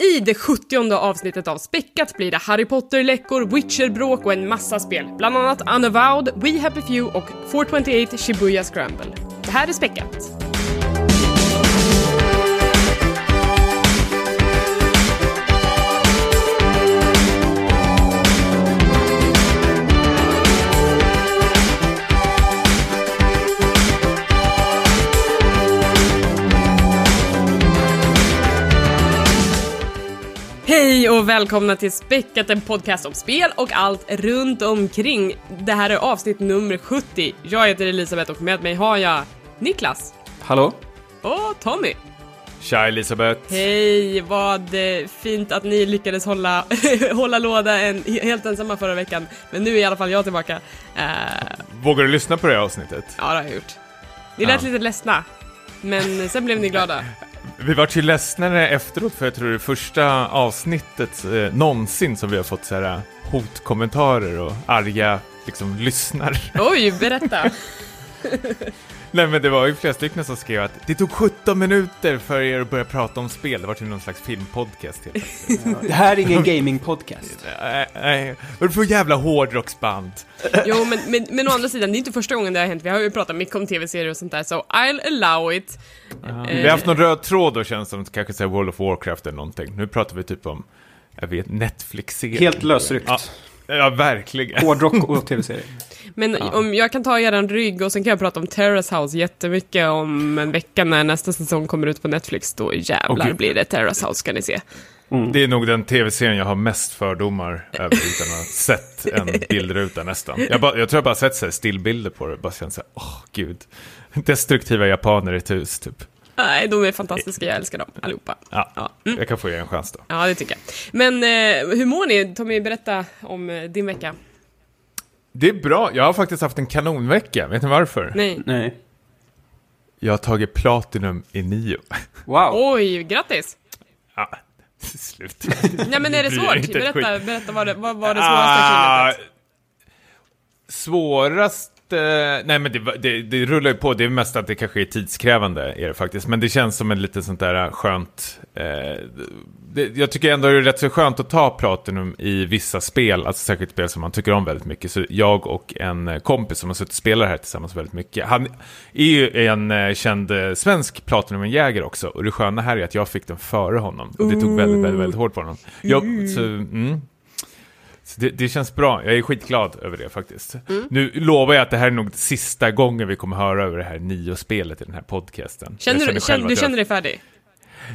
I det 70 avsnittet av Späckat blir det Harry Potter-läckor, Witcher-bråk och en massa spel. Bland annat Unavowed, We Happy Few och 428 Shibuya Scramble. Det här är Späckat. Hej och välkomna till Späckat, en podcast om spel och allt runt omkring. Det här är avsnitt nummer 70. Jag heter Elisabeth och med mig har jag Niklas Hallå? och Tommy. Tja Elisabeth! Hej, vad eh, fint att ni lyckades hålla, hålla låda en, helt ensamma förra veckan. Men nu är i alla fall jag tillbaka. Eh, Vågar du lyssna på det här avsnittet? ja, det har jag gjort. Ni lät Ja. lite ledsna, men sen blev ni glada. Vi vart ju ledsnare efteråt för jag tror det är första avsnittet eh, någonsin som vi har fått så här eh, hotkommentarer och arga liksom lyssnare. Oj, berätta. Nej men det var ju flera stycken som skrev att det tog 17 minuter för er att börja prata om spel. Det var till någon slags filmpodcast helt. Det här är ingen gamingpodcast. Nej, nej. Vad för jävla hårdrocksband? Jo, men, men, men å andra sidan, det är inte första gången det har hänt. Vi har ju pratat mycket om tv-serier och sånt där, så I'll allow it. Vi har haft någon röd tråd då känns det som, kanske säga World of Warcraft eller någonting. Nu pratar vi typ om, jag vet, Netflix-serier. Helt lösryckt. Ja, ja verkligen. Hårdrock och tv-serier. Men om jag kan ta eran rygg och sen kan jag prata om Terrace House jättemycket om en vecka när nästa säsong kommer ut på Netflix, då jävlar gud. blir det Terrace House ska ni se. Det är nog den tv-serien jag har mest fördomar över utan att ha sett en bildruta nästan. Jag, bara, jag tror jag bara sett så här stillbilder på det bara känt så här, åh gud. Destruktiva japaner i ett hus typ. Nej, de är fantastiska, jag älskar dem allihopa. Ja, Ja, mm. jag kan få ge en chans då. ja det tycker jag. Men eh, hur mår ni? Tommy, berätta om eh, din vecka. Det är bra, jag har faktiskt haft en kanonvecka, vet ni varför? Nej. Nej. Jag har tagit Platinum i nio. Wow. Oj, grattis! Ja, slut. Nej men är det svårt? Berätta, berätta vad, det, vad var det svåraste Ah, kringlet? Svårast... eh, nej men det, det, det rullar ju på, det är mest att det kanske är tidskrävande är det faktiskt. Men det känns som en lite sånt där skönt... Eh, det, jag tycker ändå det är rätt så skönt att ta Platinum i vissa spel, alltså särskilt spel som man tycker om väldigt mycket. Så jag och en eh, kompis som har suttit och spelat här tillsammans väldigt mycket. Han är ju en eh, känd eh, svensk Platinum-jägare också. Och det sköna här är att jag fick den före honom. Och det tog väldigt, väldigt, väldigt hårt på honom. Jag, så, mm. Det, det känns bra, jag är skitglad över det faktiskt. Mm. Nu lovar jag att det här är nog sista gången vi kommer höra över det här nio-spelet i den här podcasten. Känner, jag du, känner, du jag- känner dig färdig?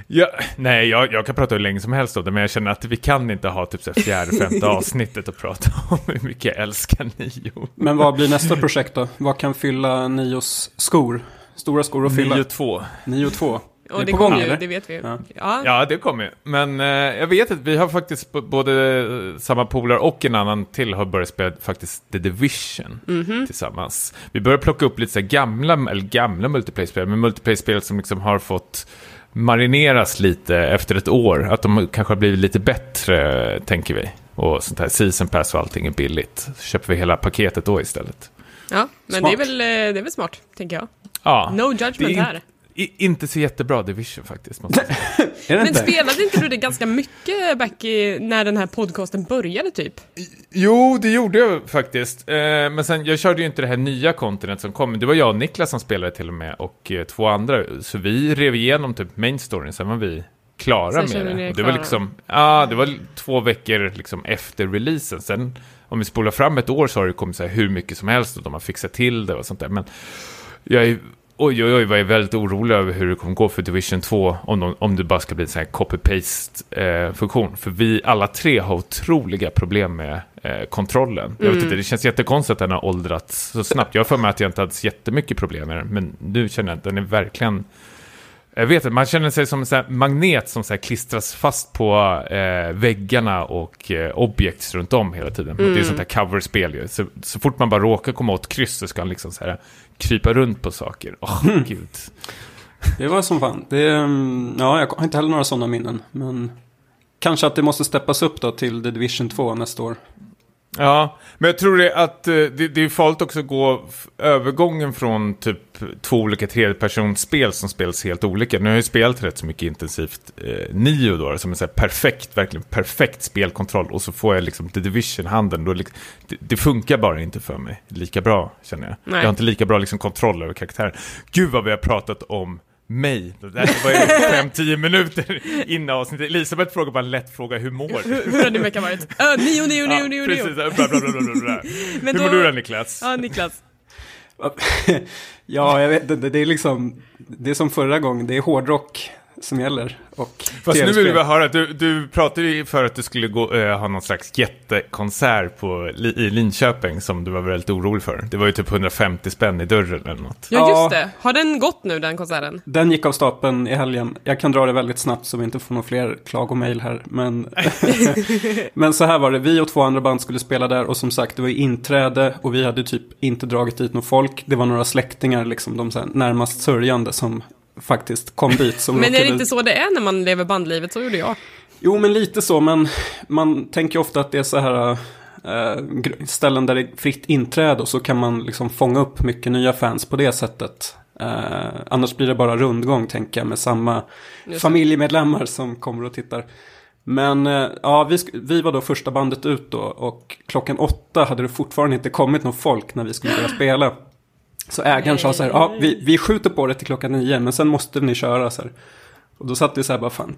Ja, nej, jag, jag kan prata hur länge som helst om det, men jag känner att vi kan inte ha typ så här fjärde, femte avsnittet och prata om hur mycket jag älskar nio. Men vad blir nästa projekt då? Vad kan fylla Nios skor? Stora skor att fylla? Nio två. Nio och två. Och det på kommer ju, det vet vi. Ja. Ja. Ja, det kommer ju. Men eh, jag vet att vi har faktiskt både eh, samma polare och en annan till har börjat spela faktiskt The Division Mhm. tillsammans. Vi börjar plocka upp lite så här gamla, eller gamla multiplayer-spel, men multiplayer-spel som liksom har fått marineras lite efter ett år. Att de kanske har blivit lite bättre, tänker vi. Och sånt här season pass och allting är billigt. Så köper vi hela paketet då istället. ja, men Smart. det är, väl, eh, det är väl smart, tänker jag. Ja, No judgment det är här. I, inte så jättebra Division faktiskt. Måste jag säga. Men inte? spelade inte du det ganska mycket back i, när den här podcasten började typ? Jo, det gjorde jag faktiskt. Eh, men sen, jag körde ju inte det här nya kontinent som kom. Det var jag och Niklas som spelade till och med, och eh, två andra. Så vi rev igenom typ main storyn, sen var vi klara Sen med det. Och det var liksom, ja, det var två veckor liksom efter releasen. Sen, om vi spolar fram ett år så har det kommit så här hur mycket som helst och de har fixat till det och sånt där. Men jag är, oj, oj, oj, vad jag är väldigt orolig över hur det kommer gå för Division 2 om, de, om det bara ska bli en sån här copy-paste-funktion. för vi alla tre har otroliga problem med eh, kontrollen. Jag vet inte, det känns jättekonstigt att den har åldrats så snabbt. Jag har för mig att jag inte hade jättemycket problem med den, men nu känner jag att den är verkligen... Jag vet inte, man känner sig som en magnet som så klistras fast på eh, väggarna och eh, objekts runt om hela tiden. Det är sånt här coverspel ju. Så, så fort man bara råkar komma åt kryss så ska han liksom så här krypa runt på saker. Åh, gud. Det var som fan. Det, mm, ja, jag har inte heller några sådana minnen. Men kanske att det måste steppas upp då till The Division 2 nästa år. Ja, men jag tror det att eh, det, det är farligt också att gå övergången från typ två olika tredjepersonsspel som spelas helt olika. Nu har jag ju spelat rätt så mycket intensivt eh, Nio då, som är så perfekt, verkligen perfekt spelkontroll. Och så får jag liksom The Division i handen. Då liksom, det, det funkar bara inte för mig lika bra, känner jag. Nej. Jag har inte lika bra liksom, kontroll över karaktären. Gud vad vi har pratat om mig. Det var ju fem, tio minuter innan avsnittet. Elisabeth frågar bara en lätt fråga, hur mår du? Hur, hur har din vecka varit? Uh, nio, nio, nio, nio, precis, nio. bla, bla, bla, bla, bla, bla. Men Hur då- mår du då Niklas? Ja, Niklas. ja, jag vet inte. Det är liksom, det är som förra gången. Det är hårdrock som gäller. Och Fast nu vill vi höra, du, du pratade ju för att du skulle gå, eh, ha någon slags jättekonsert på, li, i Linköping som du var väldigt orolig för. Det var ju typ 150 spänn i dörren eller något. Ja, Ja. just det. Har den gått nu, den konserten? Den gick av stapeln i helgen. Jag kan dra det väldigt snabbt så vi inte får några fler klagomail här. Men, men så här var det, vi och två andra band skulle spela där och som sagt det var ju inträde och vi hade typ inte dragit dit någon folk. Det var några släktingar, liksom de så här närmast sörjande som faktiskt kom dit. Som Men är det inte så det är när man lever bandlivet? Så gjorde jag. Jo, men lite så, men man tänker ofta att det är så här gr- ställen där det är fritt inträde och så kan man liksom fånga upp mycket nya fans på det sättet. Eh, annars blir det bara rundgång, tänker jag, med samma Just familjemedlemmar som kommer och tittar. Men eh, ja, vi, vi var då första bandet ut då och klockan åtta hade det fortfarande inte kommit någon folk när vi skulle börja spela. Så ägaren sa så här, ja, vi, vi skjuter på det till klockan nio, men sen måste ni köra så här. Och då satt vi så här bara, fan,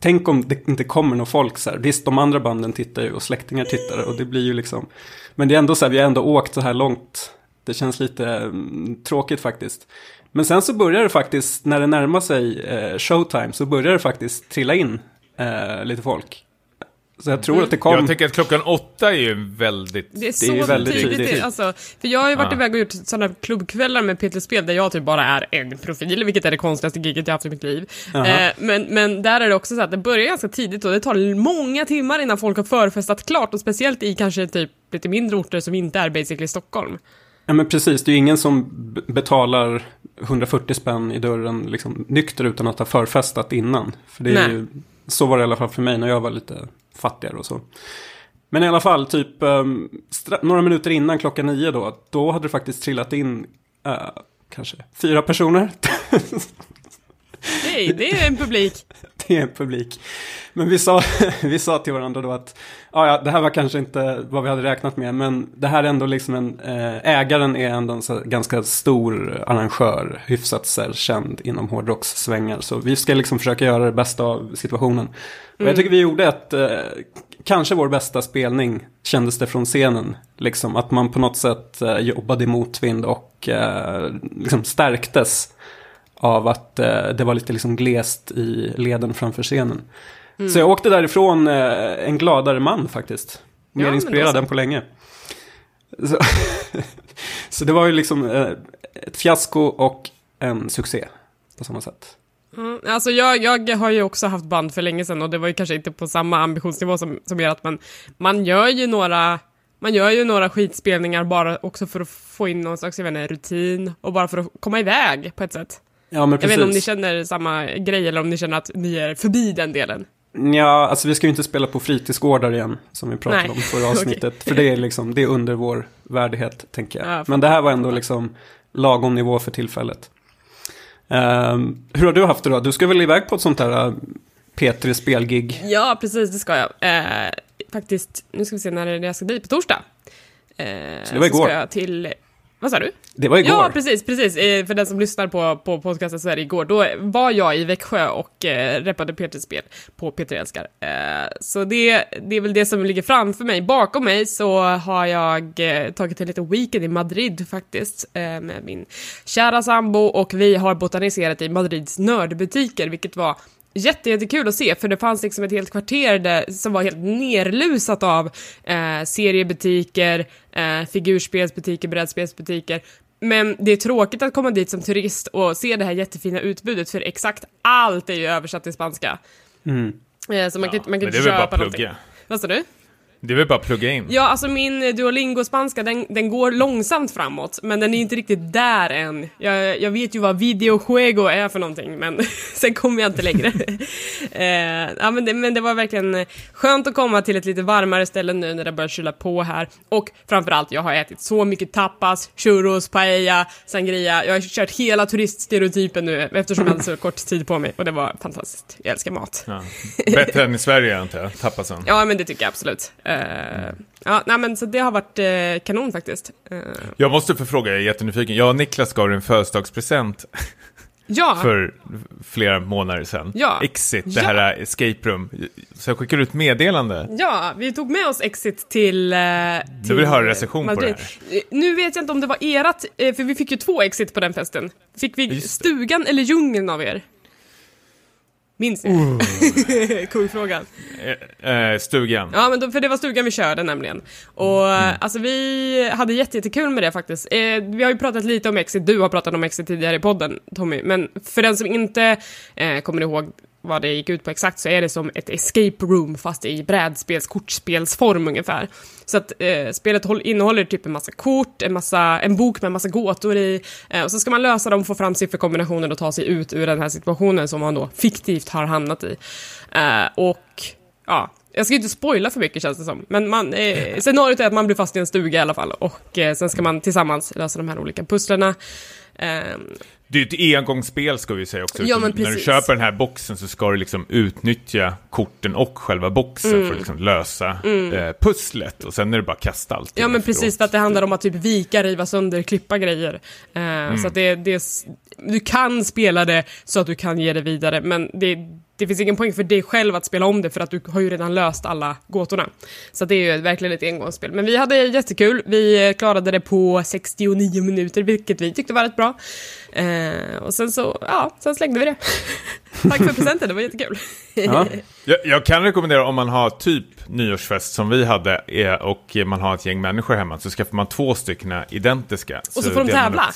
tänk om det inte kommer någon folk så här. Visst, de andra banden tittar ju och släktingar tittar och det blir ju liksom. Men det är ändå så här, vi har ändå åkt så här långt. Det känns lite mm, tråkigt faktiskt. Men sen så börjar det faktiskt, när det närmar sig eh, showtime, så börjar det faktiskt trilla in eh, lite folk. Så jag tror att det kom. Jag tänker att klockan åtta är ju väldigt... Det är så är väldigt tidigt. tidigt. Alltså, för jag har ju varit Ja. iväg och gjort sådana klubbkvällar med Peter Spel där jag typ bara är en profil, vilket är det konstigaste giget jag haft i mitt liv. Jaha. Eh, men, men där är det också så att det börjar ganska tidigt och det tar många timmar innan folk har förfestat klart och speciellt i kanske typ lite mindre orter som inte är basically Stockholm. Ja men precis, det är ju ingen som betalar 140 spänn i dörren liksom, nykter utan att ha förfestat innan. För det är Nej. ju, så var det i alla fall för mig när jag var lite fattigare och så. Men i alla fall, typ um, några minuter innan klockan nio då, då hade det faktiskt trillat in eh, kanske fyra personer. Nej, det är en publik. det är en publik. Men vi sa, vi sa till varandra då att ja, det här var kanske inte vad vi hade räknat med, men det här är ändå liksom en, eh, ägaren är ändå en ganska stor arrangör, hyfsat så här, känd inom hårdrockssvängar, så vi ska liksom försöka göra det bästa av situationen. Och jag tycker vi gjorde ett, eh, kanske vår bästa spelning, kändes det från scenen, liksom att man på något sätt eh, jobbade i motvind och eh, liksom stärktes av att eh, det var lite liksom glest i leden framför scenen. Så jag åkte därifrån eh, en gladare man faktiskt. Mer Ja, inspirerad än på länge. Så, så det var ju liksom eh, ett fiasko och en succé på samma sätt. Mm, alltså jag, jag har ju också haft band för länge sedan och det var ju kanske inte på samma ambitionsnivå som, som ert, men man gör ju några man gör ju några skitspelningar bara också för att få in någon slags jag vet inte, rutin och bara för att komma iväg på ett sätt. Ja, men Jag precis. vet inte om ni känner samma grej eller om ni känner att ni är förbi den delen. Ja, alltså vi ska ju inte spela på fritidsgårdar igen, som vi pratade Nej. om förra avsnittet. För det är liksom, det är under vår värdighet, tänker jag. Ja, Men det här var ändå liksom lagom nivå för tillfället. Ehm, hur har du haft det då? Du ska väl iväg på ett sånt här uh, P3 spelgig? Ja, precis, det ska jag. Eh, faktiskt, nu ska vi se när det är jag ska dit, på torsdag. Eh, Så det var igår? ska jag till, vad sa du? Det var igår. Ja, precis, precis. Eh, för den som lyssnar på, på podcasten så är det igår. Då var jag i Växjö och eh, reppade P3-spel på p Älskar. Eh, så det, det är väl det som ligger framför mig. Bakom mig så har jag eh, tagit en liten weekend i Madrid faktiskt, eh, med min kära sambo och vi har botaniserat i Madrids nördbutiker, vilket var jättejättekul att se, för det fanns liksom ett helt kvarter där, som var helt nerlusat av eh, seriebutiker, eh, figurspelsbutiker, brädspelsbutiker. Men det är tråkigt att komma dit som turist och se det här jättefina utbudet, för exakt allt är ju översatt till spanska. Mm. Eh, så man kan, Ja, man kan men det inte är väl bara köpa någonting. plugga. Vad sa du? Det är väl bara att plugga in. Ja, alltså min Duolingo-spanska, den, den går långsamt framåt, men den är inte riktigt där än. Jag, jag vet ju vad videojuego är för någonting, men sen kommer jag inte längre. eh, ja, men det, men det var verkligen skönt att komma till ett lite varmare ställe nu när det börjar kyla på här. Och framförallt, jag har ätit så mycket tapas, churros, paella, sangria. Jag har kört hela turiststereotypen nu eftersom jag hade så kort tid på mig och det var fantastiskt. Jag älskar mat. Ja. Bättre än i Sverige antar jag, tapasen. Ja, men det tycker jag absolut. Uh, ja, nej, men så det har varit uh, kanon faktiskt. Uh, Jag måste få fråga, jag är jättenyfiken. Jag och Niklas gav en födelsedagspresent ja, för flera månader sedan. Ja. Exit, det Ja. här escape room. Så jag skickar ut meddelande. ja, vi tog med oss Exit till... Uh, Du vill en recension på det Eh, Nu vet jag inte om det var erat, eh, för vi fick ju två Exit på den festen. Fick vi stugan eller djungeln av er? Minns ni? Kungfrågan. Eh, eh, stugan. Ja, men då, för det var stugan vi körde nämligen. Och Mm. alltså vi hade jätte, jättekul med det faktiskt. Eh, vi har ju pratat lite om Exit, du har pratat om Exit tidigare i podden Tommy, men för den som inte eh, kommer ihåg vad det gick ut på exakt så är det som ett escape room fast i brädspels kortspelsform ungefär. Så att eh, spelet håll, innehåller typ en massa kort, en, massa, en bok med en massa gåtor i eh, och så ska man lösa dem, få fram sifferkombinationer och ta sig ut ur den här situationen som man då fiktivt har hamnat i. Eh, och ja, jag ska inte spoila för mycket känns det som, men man, eh, scenariot är att man blir fast i en stuga i alla fall och eh, sen ska man tillsammans lösa de här olika pusslerna. Ehm, Det är ju ett engångsspel ska vi säga också. Ja, När du köper den här boxen så ska du liksom utnyttja korten och själva boxen Mm. för att liksom lösa eh, pusslet. Och sen är det bara att kasta allting Ja men efteråt. precis, för att det handlar om att typ vika, riva sönder, klippa grejer. Eh, Så att det, det, du kan spela det så att du kan ge det vidare, men det, det finns ingen poäng för dig själv att spela om det för att du har ju redan löst alla gåtorna. Så det är ju verkligen ett engångsspel. Men vi hade jättekul, vi klarade det på 69 minuter, vilket vi tyckte var rätt bra. Eh, och sen så, ja, sen slängde vi det. Tack för presenten, det var jättekul. Ja. Jag, jag kan rekommendera om man har typ nyårsfest som vi hade eh, och man har ett gäng människor hemma så skaffar man två stycken identiska. Och så får de tävla?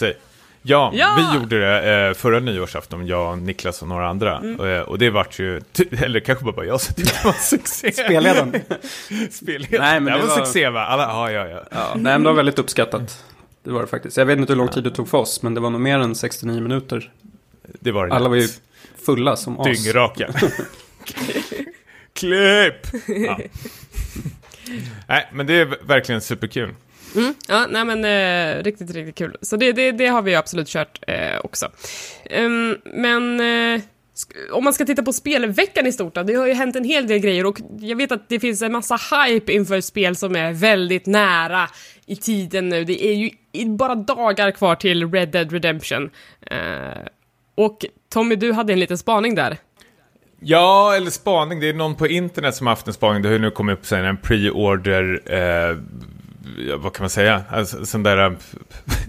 Ja, Ja! vi gjorde det eh, förra nyårsafton, jag, Niklas och några andra. Mm. Eh, och det vart ju, eller kanske bara jag som tyckte det var succé. Spelledaren. Spelledaren. Nej, men det, det var succé va? Alla, ja, ja, ja. Ja, nej, men det var väldigt uppskattat. Det var det faktiskt. Jag vet inte hur lång tid det tog för oss, men det var nog mer än 69 minuter. Det var det Alla var ju fulla som as. Dyngraka. Klipp! Ja. Nej, men det är verkligen superkul. Mm, ja, nej men eh, riktigt, riktigt kul. Så det, det, det har vi absolut kört eh, också. Um, men eh, om man ska titta på spelveckan i stort då, det har ju hänt en hel del grejer och jag vet att det finns en massa hype inför spel som är väldigt nära i tiden nu. Det är ju bara dagar kvar till Red Dead Redemption. Eh, och Tommy, du hade en liten spaning där. Ja, eller spaning. Det är någon på internet som har haft en spaning. Det har ju nu kommit upp sen en pre-order... Eh, vad kan man säga? Alltså, sån där eh,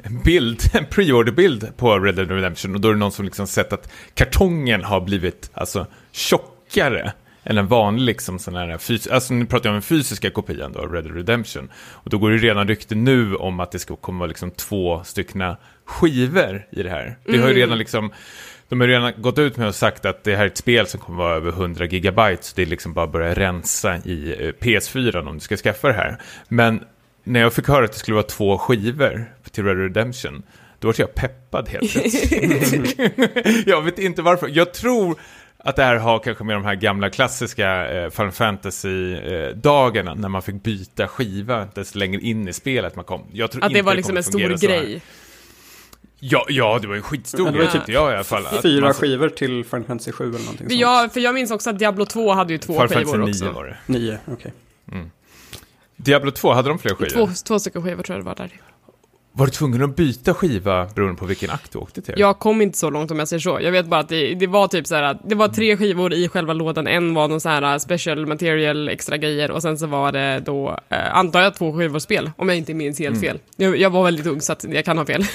bild, en pre-order-bild på Red Dead Redemption. Och då är det någon som liksom sett att kartongen har blivit alltså, tjockare än en vanlig liksom sån här fys- Alltså nu pratar jag om den fysiska kopian då, av Red Dead Redemption. Och då går det redan rykte nu om att det ska komma liksom två styckna skivor i det här. Det har ju redan liksom... De har redan gått ut med och sagt att det här är ett spel som kommer vara över 100 gigabyte, så det är liksom bara att börja rensa i eh, PS4 om du ska skaffa det här. Men när jag fick höra att det skulle vara två skivor till Red Redemption, då var jag peppad helt plötsligt. jag vet inte varför. Jag tror att det här har kanske med de här gamla klassiska eh, Final Fantasy-dagarna, när man fick byta skiva desto längre in i spelet man kom. Jag tror Att det inte var liksom en stor grej. Ja, ja, det var ju skitstor det grej tyckte jag i alla fall. Fyra man- skivor till Final Fantasy 7 eller någonting För sånt. jag, för jag minns också att Diablo 2 hade ju två Final skivor Fantasy 9 också. var det. Nio, okej. Diablo 2, hade de fler skivor? Två, två stycken skivor tror jag det var där. Var du tvungen att byta skiva beroende på vilken akt du åkte till? Jag kom inte så långt om jag säger så. Jag vet bara att det, det var typ så här, att det var tre skivor i själva lådan. En var någon så här special material, extra grejer och sen så var det då, eh, antar jag, två skivor spel. Om jag inte minns helt Mm. fel. Jag, jag var väldigt ung så att jag kan ha fel.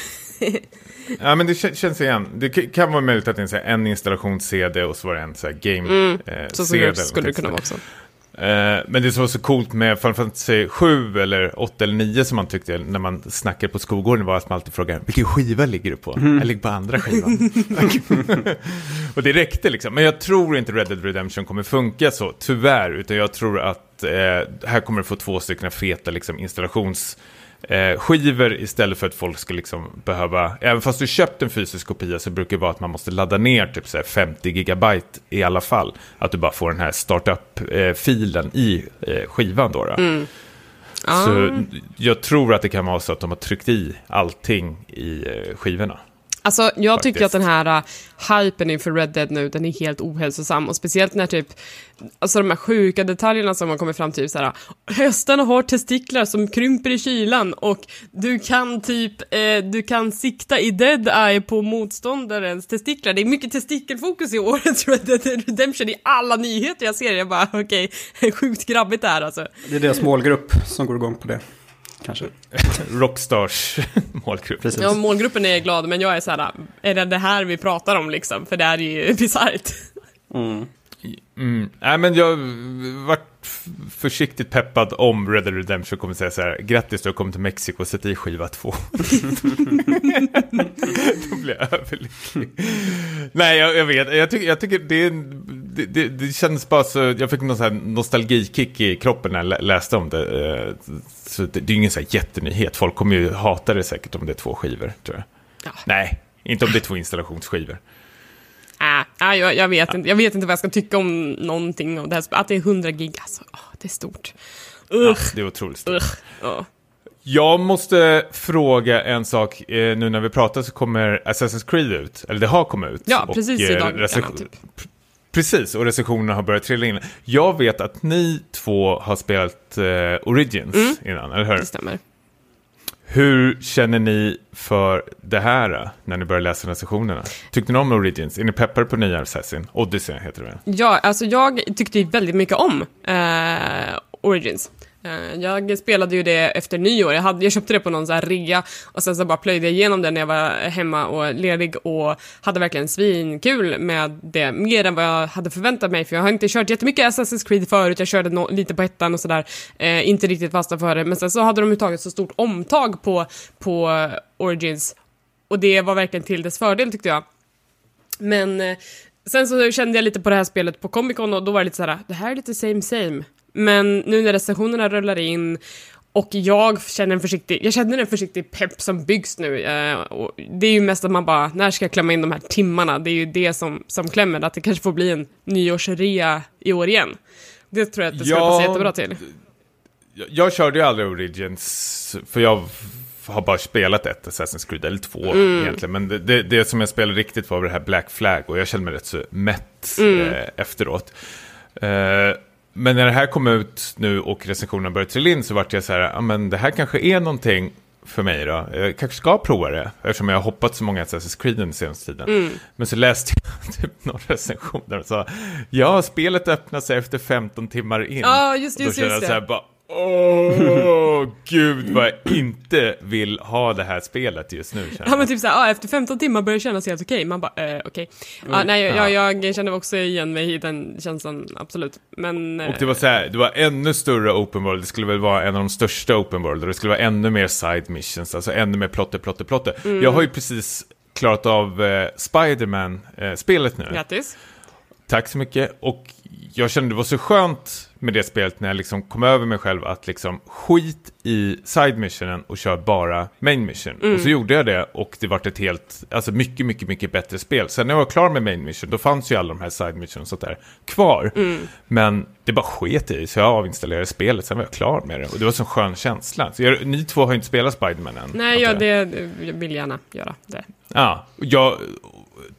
Ja, men det kä- känns igen. Det kan vara möjligt att det är en, så en installations-CD och så var det en så här, game Mm, eh, Så CD eller skulle, det kunna vara också. Eh, men det som var så coolt med Final Fantasy 7 eller 8 eller 9 som man tyckte när man snackade på skolgården var att man alltid frågade vilken skiva ligger du på? Jag ligger på andra skivan. och det räckte liksom. Men jag tror inte Red Dead Redemption kommer funka så, tyvärr. Utan jag tror att att eh, här kommer du få två stycken feta liksom, installations eh, skivor istället för att folk ska liksom behöva, även fast du köpt en fysisk kopia så brukar det vara att man måste ladda ner typ så här 50 gigabyte i alla fall. Att du bara får den här startup-filen i eh, skivan då. då. Mm. Så jag tror att det kan vara så att de har tryckt i allting i eh, skivorna. Alltså, jag tycker att Faktiskt. den här uh, hypen inför Red Dead nu, den är helt ohälsosam. Och speciellt när typ, alltså de här sjuka detaljerna som man kommer fram till, så här, hästarna har testiklar som krymper i kylan och du kan typ, eh, du kan sikta i Dead Eye på motståndarens testiklar. Det är mycket testikelfokus i årets Red Dead Redemption i alla nyheter jag ser. Jag bara, okej, sjukt grabbigt det här alltså. Det är deras målgrupp som går igång på det. Kanske. Rockstars målgrupp. Precis. Ja, målgruppen är glad, men jag är så här, är det det här vi pratar om liksom? För det här är ju bisarrt. Mm. Mm. Nej, men jag vart försiktigt peppad om Red Dead Redemption kommer säga så här, grattis du har kommit till Mexiko, sätt i skiva två. Då blir jag överlycklig. Nej, jag, jag vet, jag tycker, jag tycker det, är en- det, det, det känns bara så, jag fick någon så här nostalgikick i kroppen när jag lä- läste om det. eh, Så det, det är ju ingen så här jättenyhet, folk kommer ju hata det säkert om det är två skivor, tror jag. Ja. Nej, inte om det är två installationsskivor. Äh, jag, jag, vet inte, jag vet inte vad jag ska tycka om någonting av det här. Att det är 100 gig, alltså, åh, det är stort. Ja, Ugh, det är otroligt stort. ugh, ja. Jag måste fråga en sak. Eh, nu när vi pratar så kommer Assassin's Creed ut. Eller det har kommit ut. Ja, precis i eh, dagarna, recension- typ. Precis, och recensionerna har börjat trilla in. Jag vet att ni två har spelat eh, Origins Mm. innan, eller hur? Det stämmer. Hur känner ni för det här eh, när ni börjar läsa recensionerna? Tyckte ni om Origins? Är ni peppade på nya Assassin? Odyssey heter det väl? Ja, alltså jag tyckte väldigt mycket om eh, Origins. Eh, jag spelade ju det efter nyår, jag, hade, jag köpte det på någon så här rea och sen så bara plöjde jag igenom det när jag var hemma och ledig och hade verkligen svinkul med det, mer än vad jag hade förväntat mig för jag har inte kört jättemycket Assassin's Creed förut, jag körde no- lite på ettan och sådär, eh, inte riktigt fastnat för det, men sen så hade de ju tagit så stort omtag på, på Origins och det var verkligen till dess fördel tyckte jag. Men eh, sen så kände jag lite på det här spelet på Comic Con och då var det lite såhär, det här är lite same same. Men nu när recensionerna rullar in och jag känner en försiktig, jag känner en försiktig pepp som byggs nu. Eh, det är ju mest att man bara, när ska jag klämma in de här timmarna? Det är ju det som, som klämmer, att det kanske får bli en nyårsrea i år igen. Det tror jag att det skulle Ja. passa jättebra till. Jag, jag körde ju aldrig Origins, för jag har bara spelat ett Assassin's Creed, eller två Mm. egentligen. Men det, det, det som jag spelade riktigt var det här Black Flag, och jag kände mig rätt så mätt Mm. eh, efteråt. Eh, men när det här kom ut nu och recensionerna började trilla in så vart jag så här, ja men det här kanske är någonting för mig då. Jag kanske ska prova det, eftersom jag har hoppat så många Assassin's Creed den senaste tiden. Mm. Men så läste jag typ någon recension där och sa, ja, spelet öppnar sig efter 15 timmar in. Ja, just, Och just, Då känner just jag så här det. bara, åh, gud vad jag inte vill ha det här spelet just nu. Känner Ja jag. men typ såhär, ah, efter 15 timmar börjar det kännas helt okej. Man bara, eh, okej. Ah, nej, jag, jag, jag känner också igen mig i den känslan, absolut. Men... eh, Och det var så här, det var ännu större open world, det skulle väl vara en av de största open world, och det skulle vara ännu mer side missions, alltså ännu mer plotter, plotter, plotter. Mm. Jag har ju precis klarat av eh, Spiderman-spelet nu. Grattis. Tack så mycket. Och jag kände det var så skönt med det spelet när jag liksom kom över mig själv att liksom skit i side missionen och kör bara main mission. Mm. Och så gjorde jag det och det vart ett helt, alltså mycket, mycket, mycket bättre spel. Sen när jag var klar med main mission, då fanns ju alla de här side mission och där kvar. Mm. Men det bara sket i, så jag avinstallerade spelet, sen var jag klar med det. Och det var en sån skön känsla. Så jag, ni två har ju inte spelat Spiderman än. Nej, jag. det, jag vill gärna göra det. Ja, jag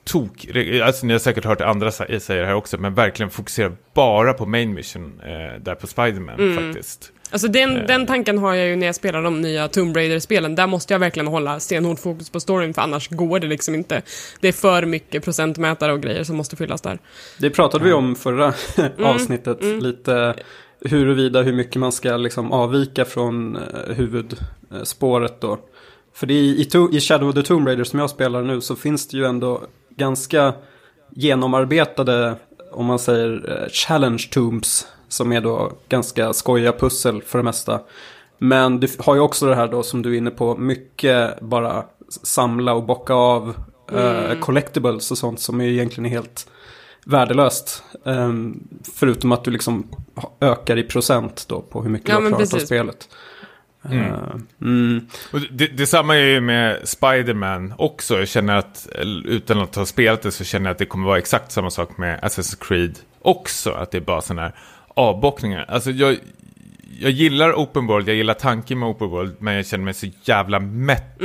tok, alltså ni har säkert hört andra sä- säga det här också, men verkligen fokusera bara på main mission eh, där på Spiderman Mm. faktiskt. Alltså den, Eh. den tanken har jag ju när jag spelar de nya Tomb Raider-spelen. Där måste jag verkligen hålla stenhårt fokus på storyn, för annars går det liksom inte. Det är för mycket procentmätare och grejer som måste fyllas där. Det pratade vi om förra Mm. avsnittet. Lite huruvida hur mycket man ska liksom avvika från eh, huvudspåret då. För det är i, i Shadow of the Tomb Raider som jag spelar nu så finns det ju ändå ganska genomarbetade, om man säger eh, challenge tombs. Som är då ganska skojiga pussel för det mesta. Men du har ju också det här då som du är inne på, mycket bara samla och bocka av eh, collectibles och sånt som är egentligen helt värdelöst. Um, förutom att du liksom ökar i procent då på hur mycket Ja, du har klarat av spelet. Mm. Eh, mm. Och det, detsamma är ju med Spider-Man också. Jag känner att, utan att ha spelat det, så känner jag att det kommer vara exakt samma sak med Assassin's Creed också. Att det är bara sådana här avbockningar. Alltså jag, jag gillar Open World, jag gillar tanken med Open World, men jag känner mig så jävla mätt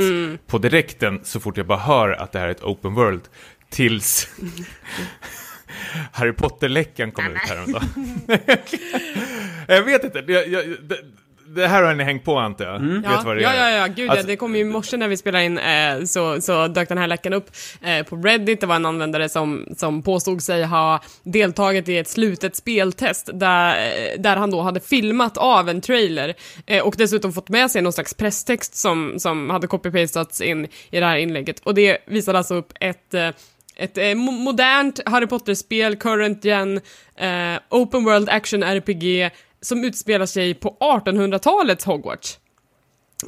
på direkten så fort jag bara hör att det här är ett Open World. Tills Harry Potter-läckan kom ut häromdagen. jag vet inte, jag, jag, det, här har ni hängt på antar jag? Vet Ja, ja, ja, ja, gud Alltså- ja, det kom ju i morse när vi spelade in eh, så, så dök den här läckan upp eh, på Reddit. Det var en användare som, som påstod sig ha deltagit i ett slutet speltest där, eh, där han då hade filmat av en trailer eh, och dessutom fått med sig någon slags presstext som, som hade copy-pastats in i det här inlägget. Och det visade alltså upp ett eh, ett eh, mo- modernt Harry Potter-spel, current gen, eh, open world action RPG som utspelar sig på 1800-talets Hogwarts.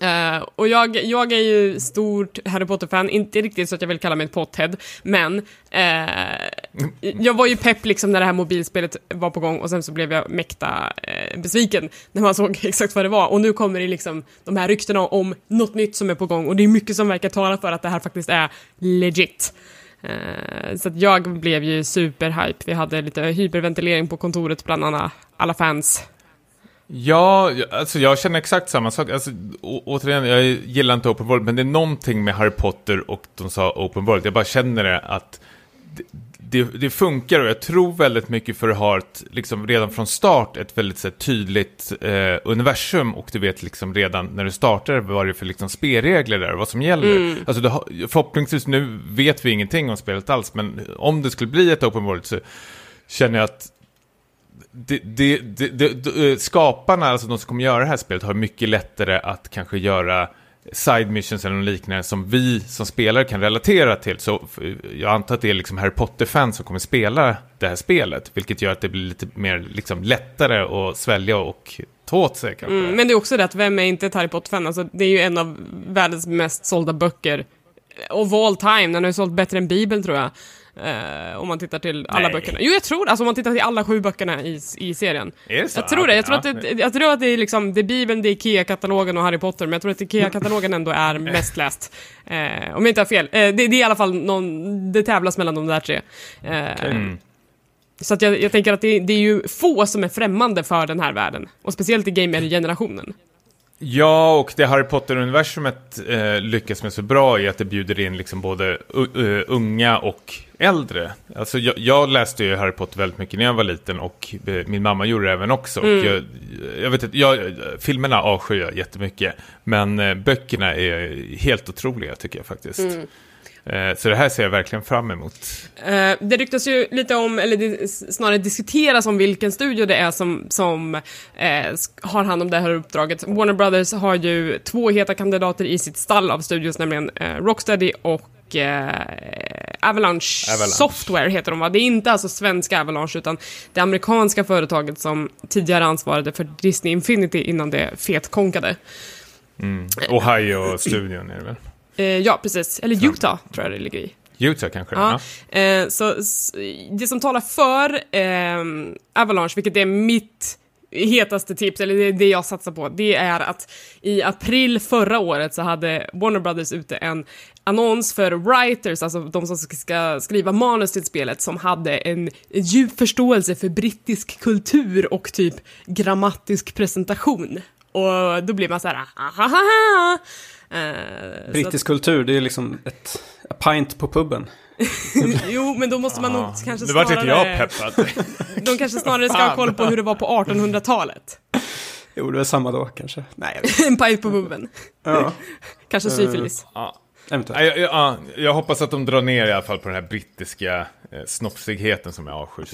Uh, och jag, jag är ju stort Harry Potter-fan, inte riktigt så att jag vill kalla mig ett pothead, men uh, jag var ju pepp liksom när det här mobilspelet var på gång och sen så blev jag mäkta uh, besviken när man såg exakt vad det var. Och nu kommer det liksom de här ryktena om något nytt som är på gång och det är mycket som verkar tala för att det här faktiskt är legit. Så att jag blev ju superhype. Vi hade lite hyperventilering på kontoret bland annat alla fans. Ja, alltså jag känner exakt samma sak. Alltså, å- återigen, jag gillar inte Open World, men det är någonting med Harry Potter och de sa Open World. Jag bara känner det att det, det, det funkar och jag tror väldigt mycket för att ha ett, liksom redan från start, ett väldigt här, tydligt eh, universum och du vet liksom redan när du startar vad det är för liksom, spelregler där och vad som gäller. Alltså, du har, förhoppningsvis, nu vet vi ingenting om spelet alls, men om det skulle bli ett Open World så känner jag att det, det, det, det, eh, skaparna, alltså de som kommer göra det här spelet, har mycket lättare att kanske göra side missions eller något liknande som vi som spelare kan relatera till. Så eh, jag antar att det är liksom Harry Potter-fans som kommer spela det här spelet, vilket gör att det blir lite mer liksom lättare att svälja och ta åt sig kanske. Mm, men det är också det att vem är inte ett Harry Potter-fan? Alltså, det är ju en av världens mest sålda böcker eh, of all time. Den har ju sålt bättre än Bibeln tror jag. Eh, om man tittar till alla Nej. böckerna. Jo, jag tror. Alltså om man tittar till alla sju böckerna i, i serien. Är det så? Jag tror det. Jag tror, Ja. att det, jag tror att det är liksom, det är Bibeln, det är IKEA-katalogen och Harry Potter, men jag tror att IKEA-katalogen ändå är mest läst. Eh, om jag inte har fel. Eh, det, det är i alla fall någon, det tävlas mellan de där tre. Eh, Mm. Så att jag, jag tänker att det, det är ju få som är främmande för den här världen. Och speciellt i gamer-generationen. Ja, och det Harry Potter-universumet eh, lyckas med så bra är att det bjuder in liksom både eh, unga och äldre. Alltså jag, jag läste ju Harry Potter väldigt mycket när jag var liten och eh, min mamma gjorde det även också. Och jag, jag vet inte, jag, filmerna avskyr jag jättemycket, men eh, böckerna är helt otroliga tycker jag faktiskt. Eh, så det här ser jag verkligen fram emot. Det ryktas ju lite om, eller snarare diskuteras om vilken studio det är som, som eh, har hand om det här uppdraget. Warner Brothers har ju två heta kandidater i sitt stall av studios, nämligen eh, Rocksteady och eh, Avalanche, Avalanche. Software heter de va? Det är inte alltså svenska Avalanche utan det amerikanska företaget som tidigare ansvarade för Disney Infinity innan det fetkonkade. Ohio-studion är det väl? Eh, ja, precis. Eller Utah tror jag det ligger i. Utah kanske? Ja, Ja. eh, så det som talar för eh, Avalanche, vilket är mitt hetaste tips, eller det, det jag satsar på, det är att i april förra året så hade Warner Brothers ute en annons för writers, alltså de som ska skriva manus till spelet, som hade en djup förståelse för brittisk kultur och typ grammatisk presentation. Och då blir man så här, ahaha. Eh, så att- Brittisk kultur, det är liksom ett a pint på puben. Jo, men då måste man nog kanske Nu vart snarare... inte jag peppad. De kanske snarare ska ha koll på hur det var på 1800-talet. Jo, det är samma då kanske. Nej. En paj på puben. Ja, Kanske syfilis. ja. eventuellt. Ja, jag, jag, ja, jag hoppas att de drar ner i alla fall på den här brittiska eh, snopsigheten som jag avskyr.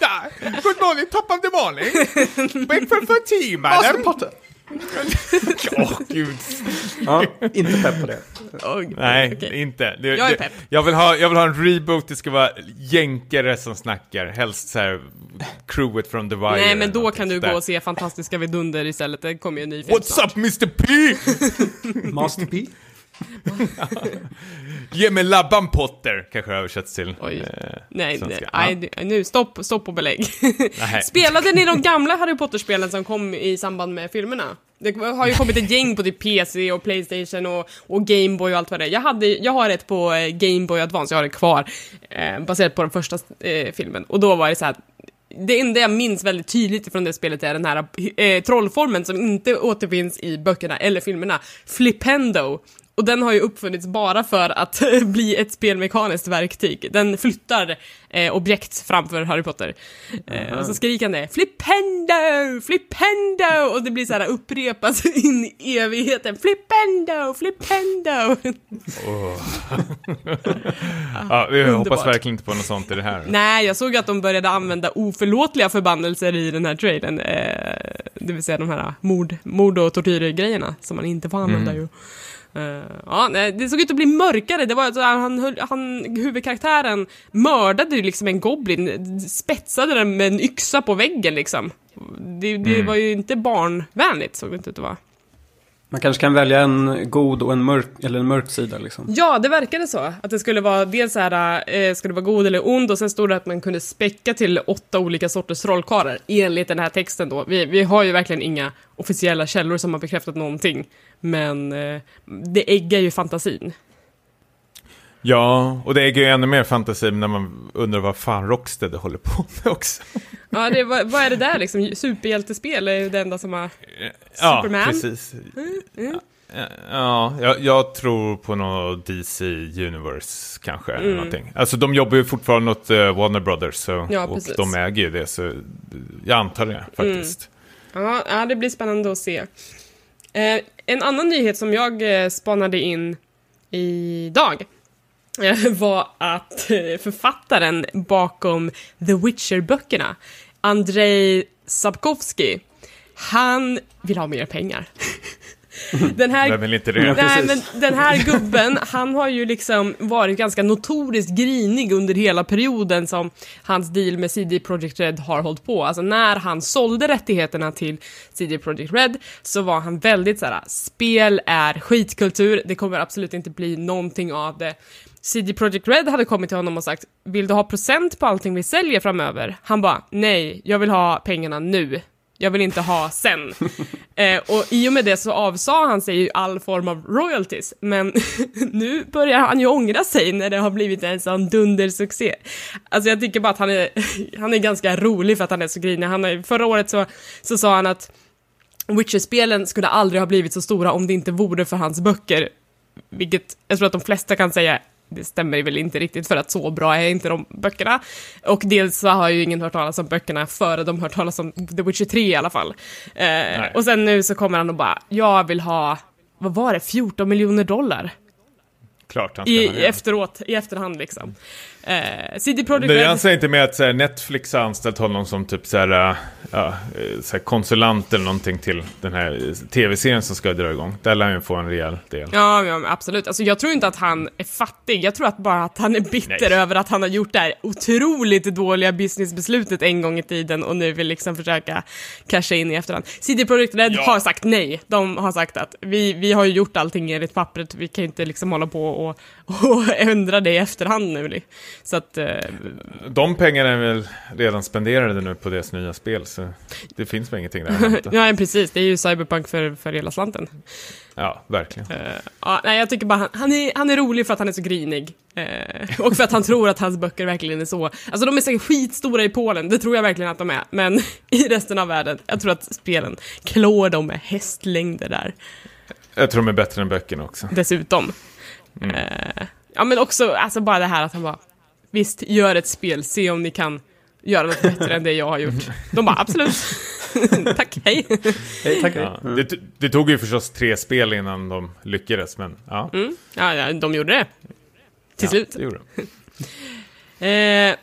Ja, good morning, top of the morning. Breakfast for tea, madam. Potter! Åh, gud. Ja, inte pepp på det. Oj, Nej, okej. inte. Det, Jag är det, pepp. jag, vill ha, jag vill ha en reboot, det ska vara jänkare som snackar. Helst så här crewet från The Wire. Nej, men då kan du sådär. gå och se Fantastiska Vidunder istället. Det kommer ju en ny film What's snart. up Mr P? Master P? Ge mig labban Potter, kanske översätts till. Oj. eh, Nej, svenska. nej, nej, nu stopp, stopp och belägg. Spelade ni de gamla Harry Potter-spelen som kom i samband med filmerna? Det har ju kommit ett gäng på typ PC och Playstation och, och Gameboy och allt vad det är. Jag, hade, jag har ett på eh, Gameboy Advance, jag har det kvar, eh, baserat på den första eh, filmen. Och då var det så här. Det enda jag minns väldigt tydligt från det spelet är den här eh, trollformen som inte återfinns i böckerna eller filmerna, Flipendo. Och den har ju uppfunnits bara för att bli ett spelmekaniskt verktyg. Den flyttar eh, objekt framför Harry Potter. Eh, och så skriker han det, Flipendo, Flipendo! Och det blir så här upprepas in i evigheten, Flipendo, Flipendo! Ja, vi hoppas verkligen inte på något sånt i det här. Nej, jag såg att de började använda oförlåtliga förbannelser i den här trailern. Eh, det vill säga de här mord, mord och tortyrgrejerna som man inte får använda ju. Eh, ja, det såg ut att bli mörkare. Det var så här, han, höll- han, huvudkaraktären mördade ju liksom en goblin, spetsade den med en yxa på väggen liksom. Det, det var ju inte barnvänligt såg det inte ut att vara. Man kanske kan välja en god och en mörk, eller en mörk sida liksom. Ja, det verkade så. Att det skulle vara dels så här, eh, ska det vara god eller ond och sen stod det att man kunde späcka till åtta olika sorters trollkarlar enligt den här texten då. Vi, vi har ju verkligen inga officiella källor som har bekräftat någonting, men eh, det äggar ju fantasin. Ja, och det äger ju ännu mer fantasi när man undrar vad fan Rocksteady håller på med också. Ja, det, vad, vad är det där liksom? Superhjälteskspel är ju det enda som har... Ja, Superman? precis. Mm. Ja, jag, jag tror på något DC Universe kanske. Mm. Eller någonting. Alltså de jobbar ju fortfarande åt eh, Warner Brothers så, Ja, och precis. de äger ju det så jag antar det faktiskt. Ja, ja, det blir spännande att se. Eh, en annan nyhet som jag eh, spanade in idag var att eh, författaren bakom The Witcher-böckerna, Andrei Sapkowski, han vill ha mer pengar. Den här Vem vill inte det? Nej, men den här gubben, han har ju liksom varit ganska notoriskt grinig under hela perioden som hans deal med CD Projekt Red har hållit på. Alltså när han sålde rättigheterna till CD Projekt Red så var han väldigt såhär, spel är skitkultur, det kommer absolut inte bli någonting av det. CD Projekt Red hade kommit till honom och sagt, vill du ha procent på allting vi säljer framöver? Han bara, nej, jag vill ha pengarna nu. Jag vill inte ha sen. Eh, och i och med det så avsa han sig ju all form av royalties, men nu börjar han ju ångra sig när det har blivit en sån dundersuccé. Alltså jag tycker bara att han är, han är ganska rolig för att han är så grinig. Han är, förra året så, så sa han att Witcher-spelen skulle aldrig ha blivit så stora om det inte vore för hans böcker. Vilket jag tror att de flesta kan säga, det stämmer väl inte riktigt för att så bra är inte de böckerna. Och dels så har ju ingen hört talas om böckerna före de hört talas om The Witcher 3 i alla fall. Eh, och sen nu så kommer han och bara, jag vill ha, vad var det, 14 miljoner dollar? Klart han ska I, ha det. efteråt, i efterhand liksom. Eh, CD Projekt Red... alltså inte med att här, Netflix har anställt honom som typ så här, äh, ja, eh, så här konsulent eller någonting till den här eh, tv-serien som ska dra igång. Där lär han ju få en rejäl del. Ja, ja, absolut. Alltså, jag tror inte att han är fattig. Jag tror att bara att han är bitter över att han har gjort det här otroligt dåliga businessbeslutet en gång i tiden och nu vill liksom försöka casha in i efterhand. CD Projekt Red Ja. har sagt nej. De har sagt att vi, vi har ju gjort allting enligt pappret, vi kan inte liksom hålla på och, och ändra det i efterhand nu. Så att, eh, De pengarna är väl redan spenderade nu på deras nya spel, så det finns väl ingenting där ja precis, det är ju Cyberpunk för, för hela slanten. Ja, verkligen. Eh, ja, nej, jag tycker bara han, han, är, han är rolig för att han är så grinig. Eh, och för att han tror att hans böcker verkligen är så. Alltså de är säkert skitstora i Polen, det tror jag verkligen att de är. Men i resten av världen, jag tror att spelen klår dem med hästlängder där. Jag tror de är bättre än böckerna också. Dessutom. Mm. Eh, ja men också, alltså bara det här att han bara, visst, gör ett spel, se om ni kan göra något bättre än det jag har gjort. De bara, absolut. Tack, hej. Hej, tack. Ja. hej. Det, det tog ju förstås tre spel innan de lyckades, men ja. Mm. Ja, ja, de gjorde det. Till ja, slut. Det gjorde de. Eh,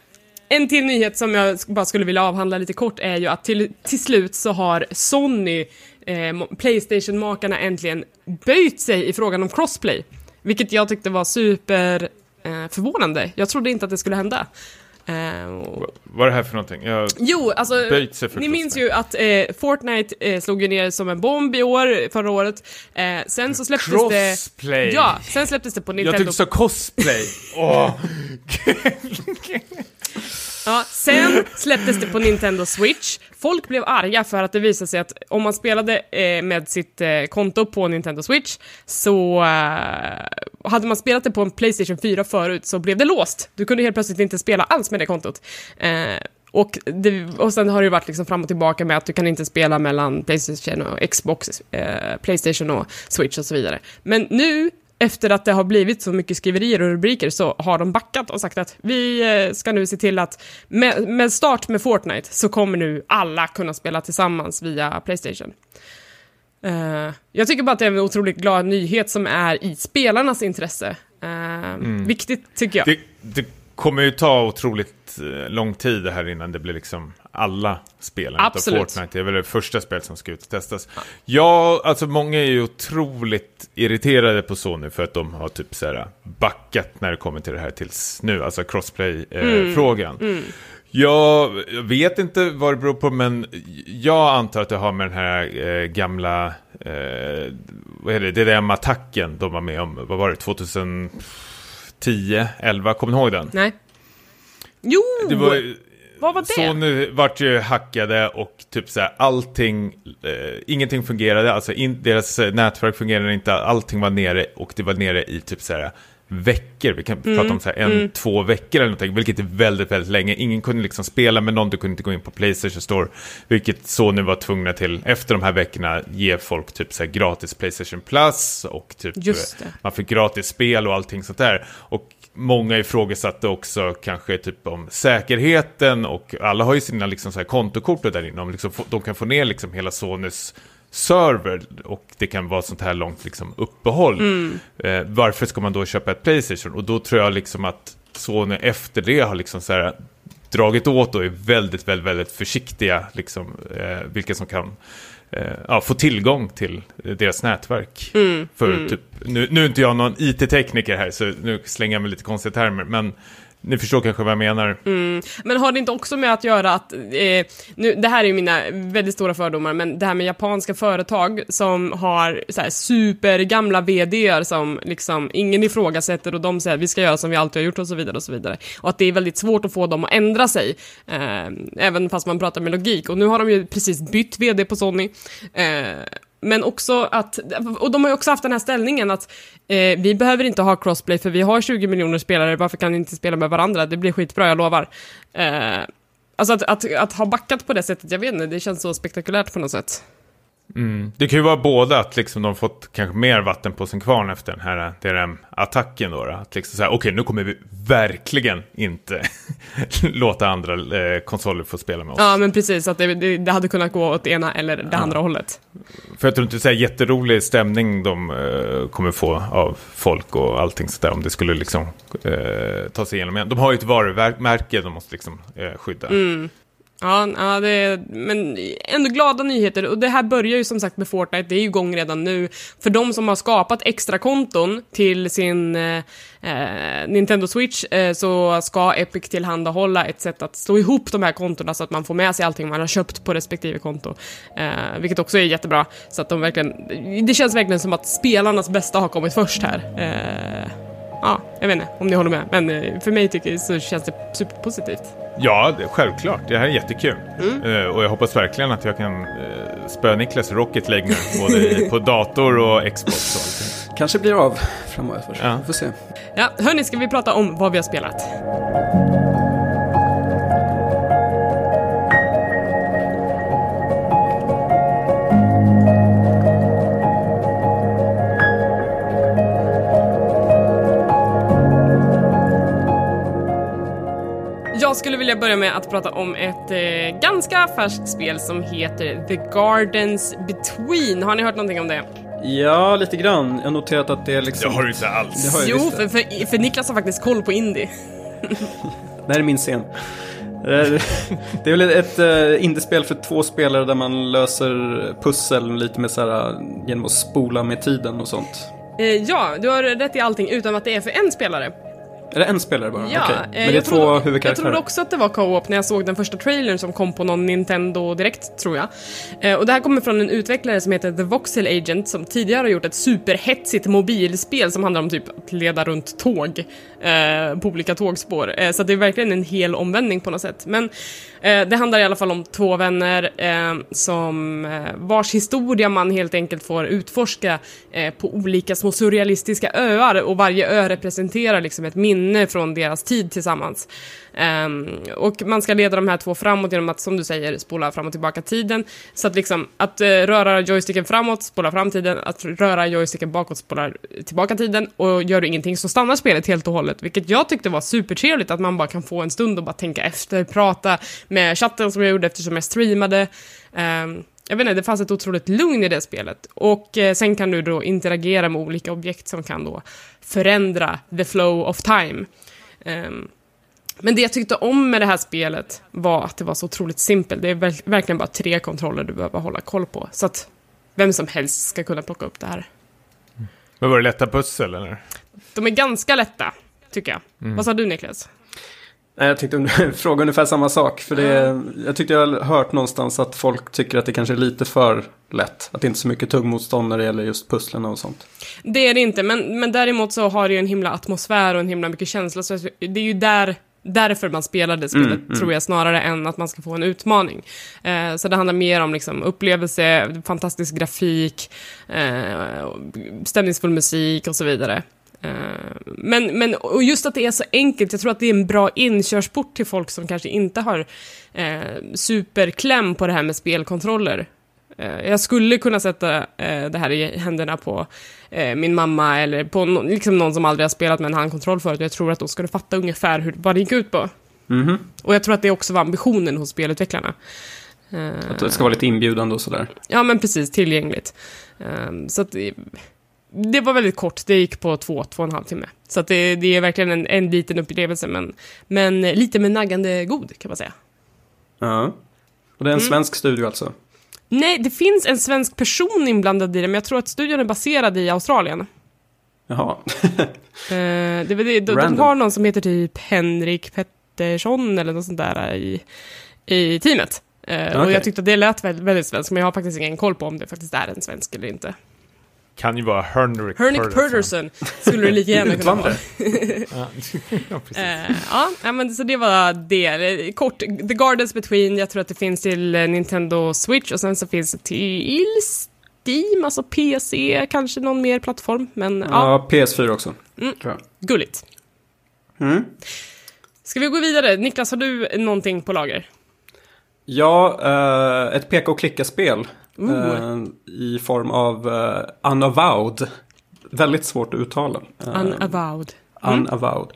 en till nyhet som jag bara skulle vilja avhandla lite kort är ju att till, till slut så har Sony, eh, Playstation-makarna äntligen böjt sig i frågan om crossplay. Vilket jag tyckte var super förvånande. Jag trodde inte att det skulle hända. Eh, och- Vad är det här för någonting? Jag Jo, alltså, ni minns crossplay. ju att eh, Fortnite eh, slog ju ner som en bomb i år, förra året. Eh, sen så släpptes Crossplay. det... Ja, sen släpptes det på Jag Nintendo. tyckte så cosplay. Åh. Ja, sen släpptes det på Nintendo Switch. Folk blev arga för att det visade sig att om man spelade eh, med sitt eh, konto på Nintendo Switch så eh, hade man spelat det på en Playstation 4 förut så blev det låst. Du kunde helt plötsligt inte spela alls med det kontot. Eh, och, det, och sen har det ju varit liksom fram och tillbaka med att du kan inte spela mellan Playstation och Xbox, eh, Playstation och Switch och så vidare. Men nu efter att det har blivit så mycket skriverier och rubriker så har de backat och sagt att vi eh, ska nu se till att med, med start med Fortnite så kommer nu alla kunna spela tillsammans via Playstation. Eh, jag tycker bara att det är en otroligt glad nyhet som är i spelarnas intresse. Eh, Viktigt tycker jag. Det, det kommer ju ta otroligt eh, lång tid här innan det blir liksom alla spelen utav Absolut. Fortnite. Det är väl det första spelet som ska ut och testas. Ja, alltså många är ju otroligt irriterade på Sony för att de har typ så här backat när det kommer till det här tills nu, alltså crossplay-frågan. Jag vet inte vad det beror på, men jag antar att det har med den här eh, gamla, eh, vad är det, DDM-attacken de var med om, vad var det, 2010, 11, kommer ni ihåg den? Nej. Jo! Det var, vad var det? Sony vart ju hackade och typ så här, allting, eh, ingenting fungerade, alltså in, deras nätverk fungerade inte, allting var nere och det var nere i typ så här veckor, vi kan Mm, prata om så här en, två veckor eller någonting, vilket är väldigt, väldigt länge. Ingen kunde liksom spela med någon, du kunde inte gå in på Playstation Store, vilket Sony var tvungna till efter de här veckorna ge folk typ så här gratis Playstation Plus och typ eh, man fick gratis spel och allting sånt där. Och många ifrågasatte också kanske typ om säkerheten och alla har ju sina liksom så här kontokort där inne. Liksom de kan få ner liksom hela Sonys server och det kan vara sånt här långt liksom uppehåll. Eh, varför ska man då köpa ett Playstation? Och då tror jag liksom att Sony efter det har liksom så här dragit åt och är väldigt, väldigt, väldigt försiktiga liksom, eh, vilka som kan eh, ja, få tillgång till deras nätverk. För typ, nu, nu är inte jag någon IT-tekniker här, så nu slänger jag med lite konstiga termer, men ni förstår kanske vad jag menar. Mm. Men har det inte också med att göra att, eh, nu, det här är ju mina väldigt stora fördomar, men det här med japanska företag som har så här supergamla VDR som liksom ingen ifrågasätter och de säger vi ska göra som vi alltid har gjort och så vidare och så vidare. Och att det är väldigt svårt att få dem att ändra sig, eh, även fast man pratar med logik. Och nu har de ju precis bytt VD på Sony. Eh, men också att, och de har ju också haft den här ställningen att eh, vi behöver inte ha crossplay för vi har 20 miljoner spelare, varför kan ni inte spela med varandra? Det blir skitbra, jag lovar. Eh, alltså att, att, att ha backat på det sättet, jag vet inte, det känns så spektakulärt på något sätt. Det kan ju vara båda, att liksom de fått kanske mer vatten på sin kvarn efter den här DRM-attacken då. då. Att liksom okej nu kommer vi verkligen inte låta andra eh, konsoler få spela med oss. Ja, men precis, att det, det, det hade kunnat gå åt ena eller det andra hållet. För jag tror inte det är jätterolig stämning de eh, kommer få av folk och allting sådär om det skulle liksom eh, ta sig igenom igen. De har ju ett varumärke de måste liksom eh, skydda. Ja, ja det är, men ändå glada nyheter. Och det här börjar ju som sagt med Fortnite, det är ju igång redan nu. För de som har skapat extra konton till sin eh, eh, Nintendo Switch eh, så ska Epic tillhandahålla ett sätt att slå ihop de här kontona så att man får med sig allting man har köpt på respektive konto. Eh, vilket också är jättebra. Så att de verkligen, det känns verkligen som att spelarnas bästa har kommit först här. Eh, ja, jag vet inte om ni håller med, men eh, för mig tycker så känns det superpositivt. Ja, det, självklart. Det här är jättekul. Eh, och jag hoppas verkligen att jag kan eh, spöa Niklas Rocket League nu, både på dator och Xbox och allting. Kanske blir av framöver. Ja. Vi får se. Ja, hörni, ska vi prata om vad vi har spelat? Jag skulle vilja börja med att prata om ett eh, ganska färskt spel som heter The Gardens Between. Har ni hört någonting om det? Ja, lite grann. Jag har noterat att det är liksom... Det har du inte alls. Det har jag Jo, visst. för, för, för Niklas har faktiskt koll på indie. Det här är min scen. Eh, Det är väl ett uh, indiespel för två spelare där man löser pussel lite med så här, eh, genom att spola med tiden och sånt. Eh, ja, du har rätt i allting utom att det är för en spelare. Är det en spelare bara? Ja, Okej. eh, Men det är jag två trodde, Jag huvudkaraktärer? trodde också att det var co-op när jag såg den första trailern som kom på någon Nintendo Direkt, tror jag. Eh, och det här kommer från en utvecklare som heter The Voxel Agent som tidigare har gjort ett superhetsigt mobilspel som handlar om typ att leda runt tåg eh, på olika tågspår. Eh, så det är verkligen en hel omvändning på något sätt. Men Eh, det handlar i alla fall om två vänner eh, som eh, vars historia man helt enkelt får utforska eh, på olika små surrealistiska öar och varje ö representerar liksom ett minne från deras tid tillsammans. Ehm, och man ska leda de här två framåt genom att, som du säger, spola fram och tillbaka tiden. Så att liksom, att eh, röra joysticken framåt, spola fram tiden, att röra joysticken bakåt, spola tillbaka tiden och gör du ingenting så stannar spelet helt och hållet, vilket jag tyckte var supertrevligt att man bara kan få en stund och bara tänka efter, prata med chatten som jag gjorde eftersom jag streamade. Ehm, jag vet inte, det fanns ett otroligt lugn i det spelet. Och eh, sen kan du då interagera med olika objekt som kan då förändra the flow of time. Ehm, men det jag tyckte om med det här spelet var att det var så otroligt simpelt. Det är verk- verkligen bara tre kontroller du behöver hålla koll på. Så att vem som helst ska kunna plocka upp det här. Men var det lätta pussel eller? De är ganska lätta, tycker jag. Mm. Vad sa du Niklas? Nej, jag tänkte fråga ungefär samma sak. För det, jag tyckte jag hört någonstans att folk tycker att det kanske är lite för lätt. Att det inte är så mycket tuggmotstånd när det gäller just pusslen och sånt. Det är det inte, men, men däremot så har det ju en himla atmosfär och en himla mycket känsla. Så det är ju där, därför man spelar det spelet, Mm, mm. tror jag, snarare än att man ska få en utmaning. Eh, så det handlar mer om liksom, upplevelse, fantastisk grafik, eh, stämningsfull musik och så vidare. Eh, Men, men och just att det är så enkelt, jag tror att det är en bra inkörsport till folk som kanske inte har eh, superkläm på det här med spelkontroller. Eh, jag skulle kunna sätta eh, det här i händerna på eh, min mamma eller på no liksom någon som aldrig har spelat med en handkontroll förut. Jag tror att de skulle fatta ungefär hur, vad det gick ut på. Mhm. Och jag tror att det också var ambitionen hos spelutvecklarna. Eh, Att det ska vara lite inbjudande och sådär. Ja, men precis, tillgängligt. Um, så att det, var väldigt kort, det gick på två, två och en halv timme. Så det, det är verkligen en, en liten upplevelse, men, men lite med naggande god, kan man säga. Ja. Och det är en Mm. svensk studio alltså? Nej, det finns en svensk person inblandad i det, men jag tror att studion är baserad i Australien. Jaha. Eh, det, det, de, de har någon som heter typ Henrik Pettersson eller något sånt där i, i teamet. Eh, Och Okej. jag tyckte att det lät väldigt, väldigt svenskt, men jag har faktiskt ingen koll på om det faktiskt är en svensk eller inte. Kan ju vara Henrik Hernick Purderson skulle det lika gärna kunna vara. Ja, precis. Eh, ja, ja, men så det var det. Kort, The Gardens Between, jag tror att det finns till eh, Nintendo Switch och sen så finns det till Steam, alltså PC, kanske någon mer plattform, men ja, Ja, PS4 också. Mm. Tror jag. gulligt. Mm. Ska vi gå vidare? Niklas, har du någonting på lager? Ja, eh, ett peka och klicka-spel. Eh, I form av uh, Unavowed. Väldigt svårt att uttala. Eh, Unavowed. Mm. Unavowed.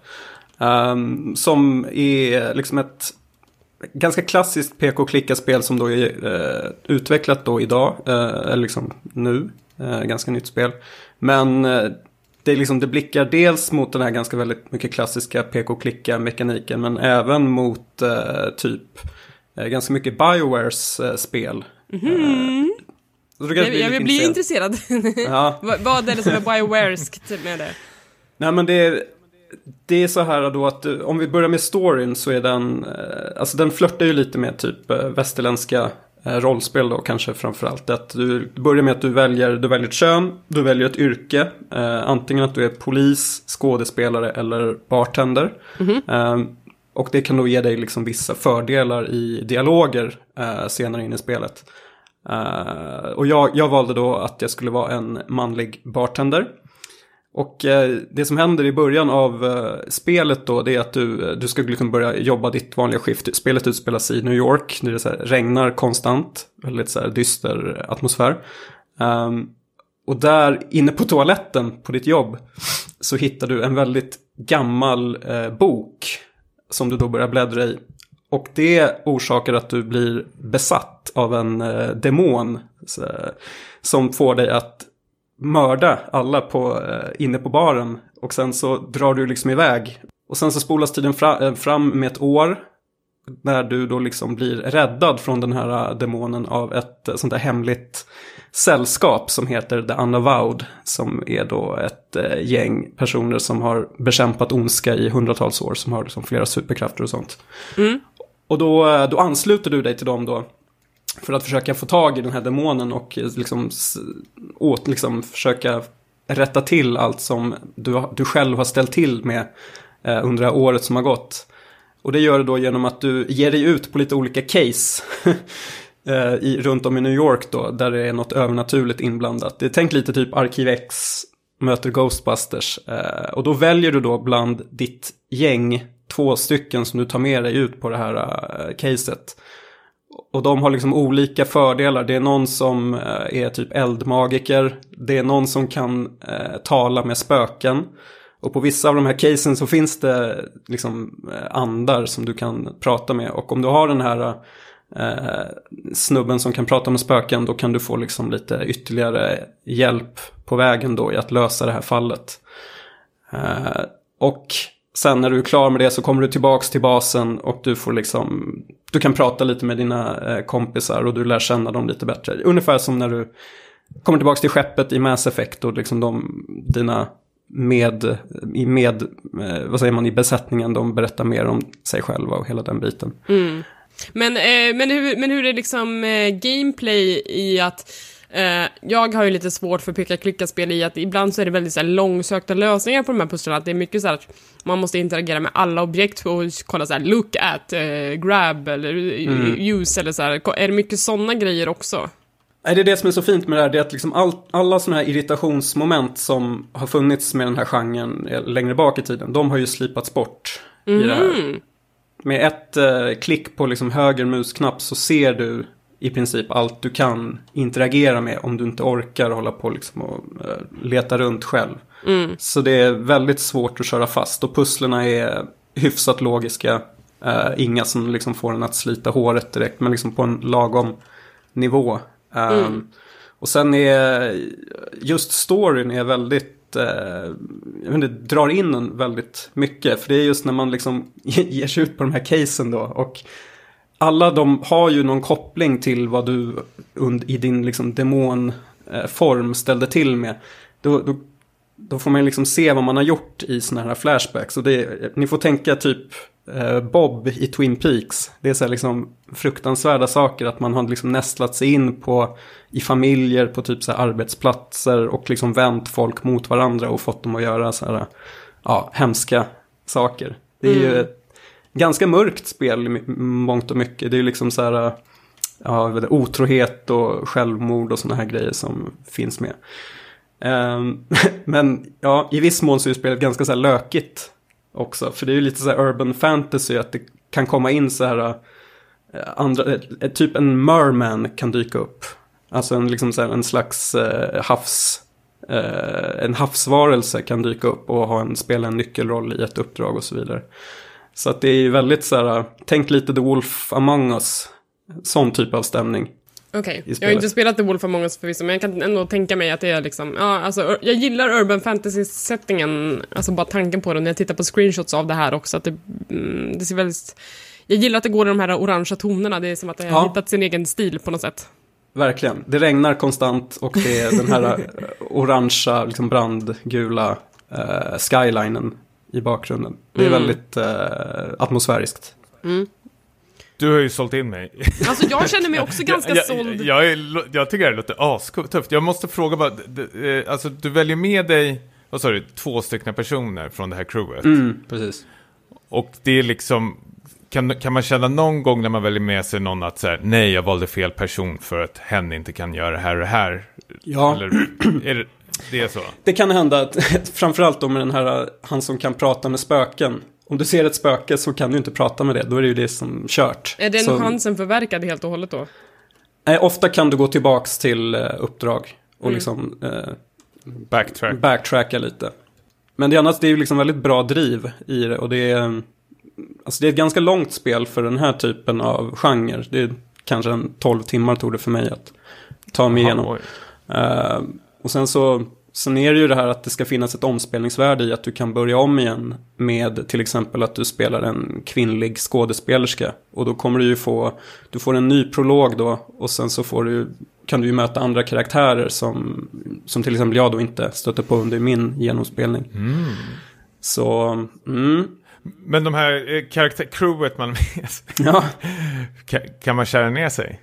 Ehm, som är liksom ett ganska klassiskt peka och klicka-spel som då är eh, utvecklat då idag. eh, eller liksom nu. Eh, ganska nytt spel. Men eh, det, är liksom, det blickar dels mot den här ganska väldigt mycket klassiska peka och klicka-mekaniken. Men även mot eh, typ eh, ganska mycket Biowares eh, spel. Mhm. Du kanske Jag, jag lite blir intresserad. Ja, vad, är det som är Biowareskt med det? Nej men det är, det är så här då att eh, om vi börjar med storyn så är den, eh, alltså den flörtar ju lite med typ eh, västerländska rollspel då kanske framförallt. Att du börjar med att du väljer, du väljer ett kön, du väljer ett yrke. Eh, antingen att du är polis, skådespelare eller bartender. Eh, och det kan då ge dig liksom vissa fördelar i dialoger eh, senare in i spelet. Eh, och jag, jag valde då att jag skulle vara en manlig bartender. Och eh, det som händer i början av eh, spelet då det är att du, eh, du ska liksom börja jobba ditt vanliga skift. Spelet utspelas i New York när det så här, regnar konstant. Väldigt så här, dyster atmosfär. Um, och där inne på toaletten på ditt jobb så hittar du en väldigt gammal eh, bok som du då börjar bläddra i. Och det orsakar att du blir besatt av en eh, demon så, eh, som får dig att mörda alla på, eh, inne på baren. Och sen så drar du liksom iväg. Och sen så spolas tiden fra, eh, fram med ett år. När du då liksom blir räddad från den här demonen av ett sånt där hemligt sällskap som heter The Unavowed. Som är då ett eh, gäng personer som har bekämpat ondska i hundratals år. Som har liksom flera superkrafter och sånt. Mm. Och då, då ansluter du dig till dem då. För att försöka få tag i den här demonen och liksom, åt, liksom försöka rätta till allt som du, du själv har ställt till med eh, under det här året som har gått. Och det gör du då genom att du ger dig ut på lite olika case. Eh, i, runt om i New York då, där det är något övernaturligt inblandat. Det är tänk lite typ Arkiv X möter Ghostbusters. Eh, och då väljer du då bland ditt gäng två stycken som du tar med dig ut på det här eh, caset. Och de har liksom olika fördelar. Det är någon som eh, är typ eldmagiker. Det är någon som kan eh, tala med spöken. Och på vissa av de här casen så finns det liksom eh, andar som du kan prata med. Och om du har den här eh, snubben som kan prata med spöken då kan du få liksom lite ytterligare hjälp på vägen då i att lösa det här fallet. Eh, och sen när du är klar med det så kommer du tillbaks till basen och du får liksom, du kan prata lite med dina eh, kompisar och du lär känna dem lite bättre. Ungefär som när du kommer tillbaks till skeppet i Mass Effect och liksom de, dina med, i med, eh, vad säger man, i besättningen, de berättar mer om sig själva och hela den biten. Men, eh, men, hur, men hur är liksom eh, gameplay i att eh, jag har ju lite svårt för peka-klicka-spel i att ibland så är det väldigt så här, långsökta lösningar på de här pusslen. Att det är mycket så här att man måste interagera med alla objekt och kolla så här look at, eh, grab eller use eller så här. Är det mycket sådana grejer också? Nej, det är det som är så fint med det här, det är att liksom all, alla sådana här irritationsmoment som har funnits med den här genren eh, längre bak i tiden, de har ju slipats bort i det här. Med ett eh, klick på liksom höger musknapp så ser du i princip allt du kan interagera med om du inte orkar hålla på liksom och eh, leta runt själv. Så det är väldigt svårt att köra fast och pusslerna är hyfsat logiska. Eh, inga som liksom får en att slita håret direkt, men liksom på en lagom nivå. Um, Och sen är just storyn är väldigt, eh, inte, drar in en väldigt mycket. För det är just när man liksom ger sig ut på de här casen då. Och alla de har ju någon koppling till vad du und- i din liksom demonform ställde till med. Då, då, då får man liksom se vad man har gjort i sådana här flashbacks. Och det, ni får tänka typ eh, Bob i Twin Peaks. Det är så här liksom fruktansvärda saker att man har liksom nästlat sig in på i familjer på typ så arbetsplatser och liksom vänt folk mot varandra och fått dem att göra så här ja, hemska saker. Det är ju ett ganska mörkt spel i mångt och mycket. Det är ju liksom så här ja, otrohet och självmord och sådana här grejer som finns med. Ehm, men ja, i viss mån så är spelet ganska så här lökigt också. För det är ju lite så här urban fantasy att det kan komma in så här eh, andra, typ en merman kan dyka upp. Alltså en, liksom så här, en slags eh, havs, eh, en havsvarelse kan dyka upp och ha en, spela en nyckelroll i ett uppdrag och så vidare. Så att det är ju väldigt så här, tänk lite The Wolf Among Us, sån typ av stämning. Okej, i jag har inte spelat The Wolf Among Us förvisso, men jag kan ändå tänka mig att det är liksom, ja, alltså, jag gillar urban fantasy-settingen, alltså bara tanken på det, när jag tittar på screenshots av det här också, att det, mm, det ser väldigt, jag gillar att det går i de här orangea tonerna, det är som att det har Ja. hittat sin egen stil på något sätt. Verkligen. Det regnar konstant och det är den här orangea, liksom brandgula eh, skylinen i bakgrunden. Det är väldigt eh, atmosfäriskt. Du har ju sålt in mig. Alltså jag känner mig också ganska jag, såld. Jag, jag, är, jag tycker det låter astufft. Jag måste fråga bara, eh, alltså du väljer med dig, vad sa du, två stycken personer från det här crewet. Mm, precis. Och det är liksom, kan, kan man känna någon gång när man väljer med sig någon att så här, nej jag valde fel person för att hen inte kan göra det här och det här? Ja. Eller är det, det är så? Det kan hända att, framförallt då med den här, han som kan prata med spöken. Om du ser ett spöke så kan du inte prata med det, då är det ju det som kört. Är den så, chansen förverkad helt och hållet då? eh, ofta kan du gå tillbaks till eh, uppdrag och liksom eh, Backtrack. backtracka lite. Men det annars, det är ju liksom väldigt bra driv i det och det är, alltså det är ett ganska långt spel för den här typen av genre. Det är kanske en 12 timmar tog det för mig att ta mig igenom. Oj. Eh, och sen så, Sen är det ju det här att det ska finnas ett omspelningsvärde i att du kan börja om igen med till exempel att du spelar en kvinnlig skådespelerska. Och då kommer du ju få, du får en ny prolog då och sen så får du, kan du ju möta andra karaktärer som, som till exempel jag då inte stöter på under min genomspelning. Så, mm, Men de här eh, karaktär, crewet man med ja. kan, kan man kära ner sig?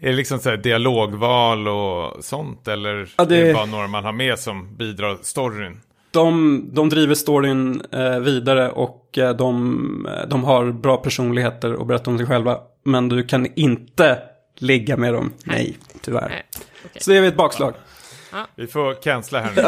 Är det liksom så här dialogval och sånt? Eller Ja, det- är det bara några man har med som bidrar storyn? De, de driver storyn eh, vidare och eh, de, eh, de har bra personligheter och berättar om sig själva. Men du kan inte ligga med dem. Nej, tyvärr. Nej, okej. Så det är ett bakslag. Vi får cancella här nu.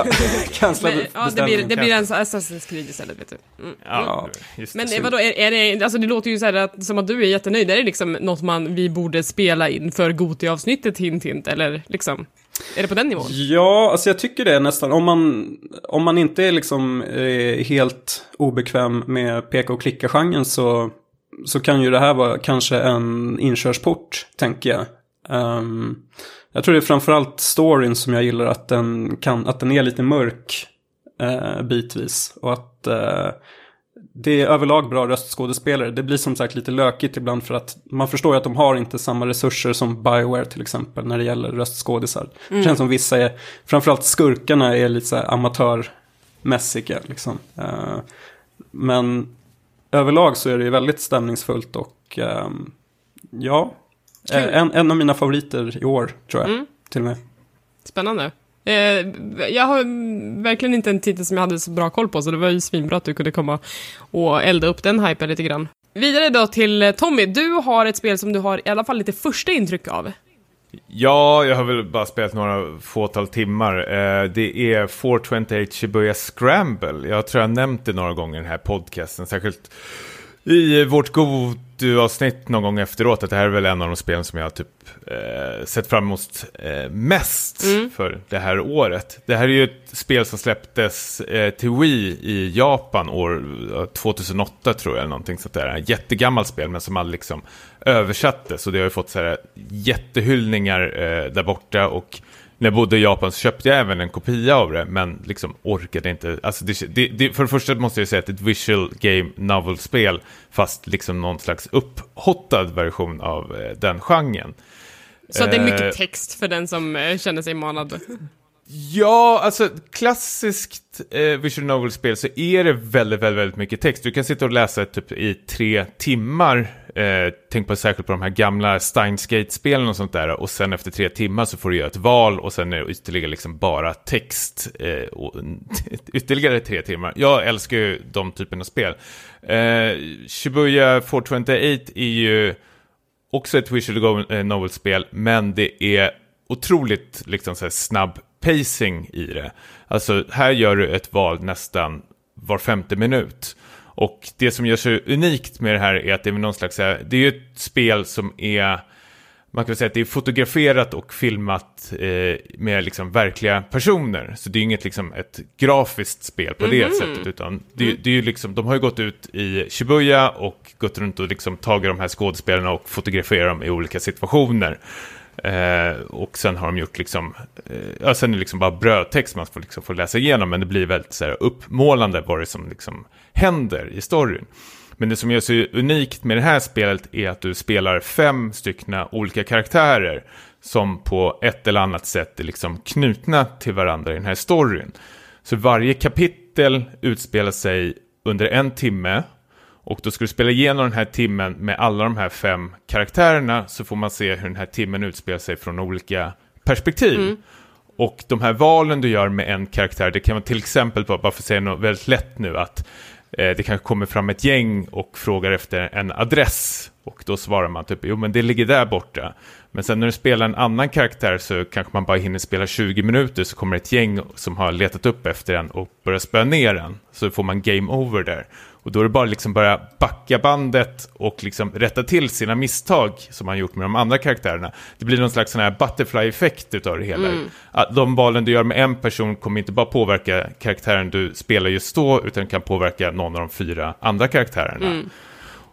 Cancella Men, ja, det blir, det blir en Assassin's Creed istället, vet du. Mm. Ja, just det. Men eh, vadå, är, är det, alltså det låter ju så här att, som att du är jättenöjd. Är det liksom något man, vi borde spela in för Goti-avsnittet, hint hint, eller liksom? Är det på den nivån? Ja, alltså jag tycker det nästan. Om man, om man inte är liksom eh, helt obekväm med peka och klicka-genren så, så kan ju det här vara kanske en inkörsport, tänker jag. Ehm, jag tror det är framförallt storyn som jag gillar att den, kan, att den är lite mörk eh, bitvis. Och att eh, det är överlag bra röstskådespelare. Det blir som sagt lite lökigt ibland för att man förstår ju att de har inte samma resurser som Bioware till exempel när det gäller röstskådisar. Det känns som vissa är, framförallt skurkarna är lite så här amatörmässiga liksom. Eh, men överlag så är det ju väldigt stämningsfullt och ehm, ja, en, en av mina favoriter i år tror jag. Mm. Till och med. Spännande. Eh, jag har verkligen inte en titel som jag hade så bra koll på, så det var ju svinbra att du kunde komma och elda upp den hypen lite grann. Vidare då till eh, Tommy, du har ett spel som du har i alla fall lite första intryck av. Ja, jag har väl bara spelat några fåtal timmar. Eh, det är 428 Shibuya Scramble. Jag tror jag har nämnt det några gånger i den här podcasten, särskilt i vårt Godu-avsnitt någon gång efteråt, att det här är väl en av de spelen som jag typ eh, sett fram emot eh, mest för det här året. Det här är ju ett spel som släpptes eh, till Wii i Japan år eh, 2008 tror jag, eller någonting sånt där. Ett jättegammalt spel, men som aldrig liksom översattes. Och det har ju fått så här jättehyllningar eh, där borta. Och när jag bodde i Japan så köpte jag även en kopia av det, men liksom orkade inte. Alltså det, det, det, för det första måste jag säga att det är ett visual game novel-spel, fast liksom någon slags upphottad version av eh, den genren. Så det är Eh, mycket text för den som eh, känner sig manad. Ja, alltså klassiskt eh, visual novel-spel så är det väldigt, väldigt, väldigt mycket text. Du kan sitta och läsa typ i tre timmar. Eh, tänk på särskilt på de här gamla Steinsgate-spelen och sånt där. Och sen efter tre timmar så får du göra ett val och sen är det ytterligare liksom bara text. Eh, och, ytterligare tre timmar. Jag älskar ju de typerna av spel. Eh, Shibuya 428 är ju också ett visual go- eh, novel-spel, men det är otroligt liksom, så här, snabb pacing i det. Alltså, här gör du ett val nästan var femte minut. Och det som gör så unikt med det här är att det är någon slags, här, det är ju ett spel som är, man kan säga att det är fotograferat och filmat eh, med liksom verkliga personer. Så det är inget liksom ett grafiskt spel på det sättet, utan det, det är ju liksom, de har ju gått ut i Shibuya och gått runt och liksom tagit de här skådespelarna och fotograferat dem i olika situationer. Eh, och sen har de gjort liksom, eh, ja, sen är det liksom bara brödtext man får, liksom får läsa igenom, men det blir väldigt så här, uppmålande vad det som liksom händer i storyn. Men det som gör så unikt med det här spelet är att du spelar fem styckna olika karaktärer som på ett eller annat sätt är liksom knutna till varandra i den här storyn. Så varje kapitel utspelar sig under en timme och då ska du spela igenom den här timmen med alla de här fem karaktärerna så får man se hur den här timmen utspelar sig från olika perspektiv. Och de här valen du gör med en karaktär, det kan vara till exempel, bara för att säga något väldigt lätt nu, att eh, det kanske kommer fram ett gäng och frågar efter en adress. Och då svarar man typ, jo men det ligger där borta. Men sen när du spelar en annan karaktär så kanske man bara hinner spela 20 minuter så kommer ett gäng som har letat upp efter en och börjar spöa ner den. Så får man game over där. Och då är det bara liksom börja backa bandet och liksom rätta till sina misstag som man gjort med de andra karaktärerna. Det blir någon slags sån här butterfly-effekt utav det hela. Att de valen du gör med en person kommer inte bara påverka karaktären du spelar just då, utan kan påverka någon av de fyra andra karaktärerna.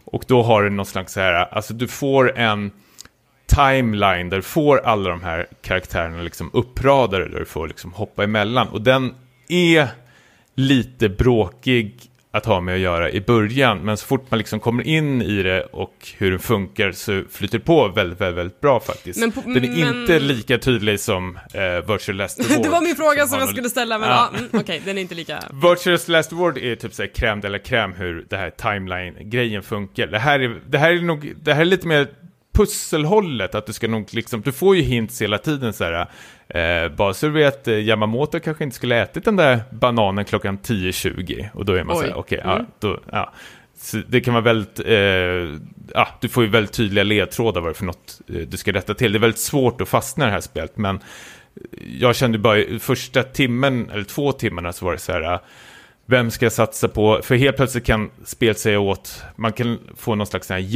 Och då har du någon slags så här, alltså du får en timeline där du får alla de här karaktärerna liksom uppradade, där du får liksom hoppa emellan. Och den är lite bråkig att ha med att göra i början, men så fort man liksom kommer in i det och hur den funkar så flyter det på väldigt, väldigt, väldigt bra faktiskt. Men på- den är men- inte lika tydlig som eh, Virtual Last Reward. det var min fråga som har jag skulle ställa, men Ja. ja. mm, okej, den är inte lika... Virtual Last Word är typ såhär crème de la crème hur det här timeline-grejen funkar. Det här är, det här är nog, det här är lite mer pusselhållet, att du ska nog liksom, du får ju hints hela tiden så här. Eh, bara så du vet, eh, Yamamoto kanske inte skulle ätit den där bananen klockan 10.20 och då är man Oj. så här, okej, Mm. ja, då, ja. Så det kan vara väldigt, eh, ja, du får ju väldigt tydliga ledtrådar vad det är för något eh, du ska rätta till. Det är väldigt svårt att fastna i det här spelet, men jag kände bara första timmen, eller två timmarna så var det så här, vem ska jag satsa på? För helt plötsligt kan spelet säga åt, man kan få någon slags sån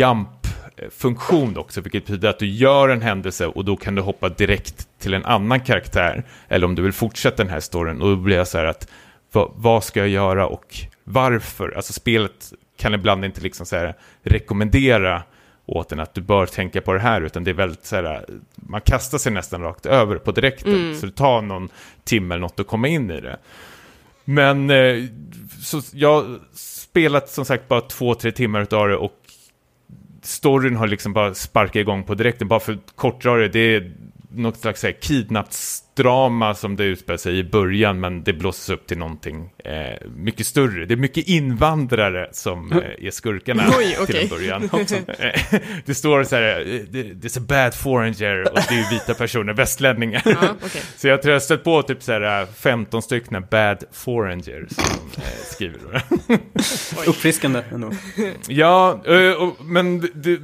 här jump-funktion också, vilket betyder att du gör en händelse och då kan du hoppa direkt till en annan karaktär, eller om du vill fortsätta den här storyn, och då blir jag så här att, vad, vad ska jag göra och varför? Alltså spelet kan ibland inte liksom så här rekommendera åt en att du bör tänka på det här, utan det är väldigt så här, man kastar sig nästan rakt över på direkten, Mm. så det tar någon timme eller något att komma in i det. Men eh, så jag har spelat som sagt bara två, tre timmar utav det och storyn har liksom bara sparkat igång på direkten. Bara för att kortdra det, det är något slags här kidnappsdrama som det utspelar sig i början, men det blåses upp till någonting eh, mycket större. Det är mycket invandrare som eh, är skurkarna Oj, till en början. Eh, det står så här, eh, det- there's a bad foreigner, och det är ju vita personer, västlänningar. Ja, okej. Så jag tror jag har stött på typ så här 15 stycken bad foreigner som eh, skriver. Uppfriskande ändå. Ja, eh, och, men det,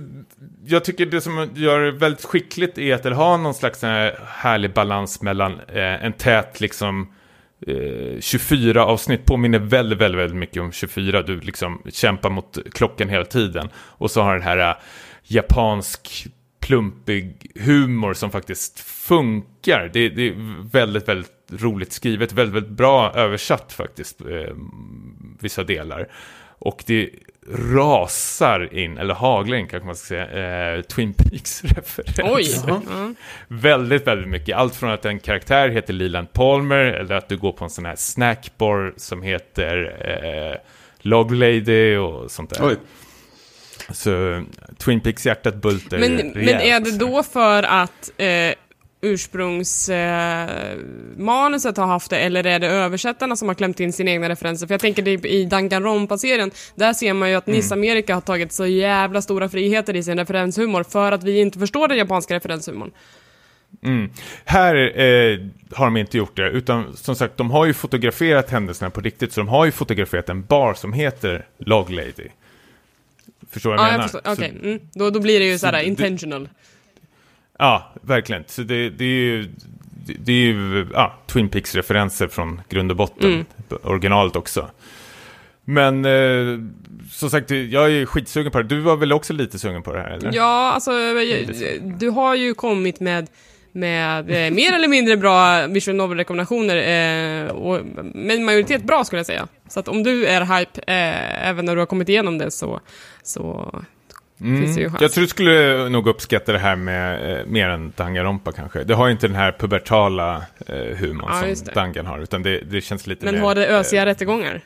jag tycker det som gör det väldigt skickligt är att det har någon slags här härlig balans mellan eh, en tät liksom eh, 24 avsnitt påminner väldigt, väldigt, väldigt mycket om 24. Du liksom kämpar mot klockan hela tiden. Och så har den här eh, japansk plumpig humor som faktiskt funkar. Det, det är väldigt, väldigt roligt skrivet, väldigt, väldigt bra översatt faktiskt, eh, vissa delar. Och det rasar in, eller haglar in kanske man ska säga, eh, Twin Peaks-referens. Oj! Jaha. Ja. Väldigt, väldigt mycket. Allt från att en karaktär heter Leland Palmer, eller att du går på en sån här snackbar som heter eh, Log Lady och sånt där. Oj. Så Twin Peaks-hjärtat bultar Men, rejält. men är det då för att eh, ursprungsmanuset eh, har haft det, eller är det översättarna som har klämt in sina egna referenser? För jag tänker det i Danganronpa-serien, där ser man ju att Mm. Niss Amerika har tagit så jävla stora friheter i sin referenshumor för att vi inte förstår den japanska referenshumorn. Mm. Här eh, har de inte gjort det, utan som sagt, de har ju fotograferat händelserna på riktigt, så de har ju fotograferat en bar som heter Log Lady. Förstår vad jag Ja, menar? jag förstår. Så- Okej, mm. då, då blir det ju såhär det- intentional. Ja, verkligen. Så det, det är ju, det, det är ju ja, Twin Peaks-referenser från grund och botten. Mm. Originalet också. Men eh, som sagt, jag är skitsugen på det. Du var väl också lite sugen på det här, eller? Ja, alltså, du har ju kommit med, med eh, mer eller mindre bra visual novel-rekommendationer, eh, och med majoritet bra skulle jag säga. Så att om du är hype, eh, även när du har kommit igenom det, så, så Mm. Jag tror du skulle nog uppskatta det här med eh, mer än Danganronpa kanske. Det har ju inte den här pubertala eh, humorn Ja, som. Dangan har, utan det, det känns lite Men mer... har det ösiga eh, rättegångar?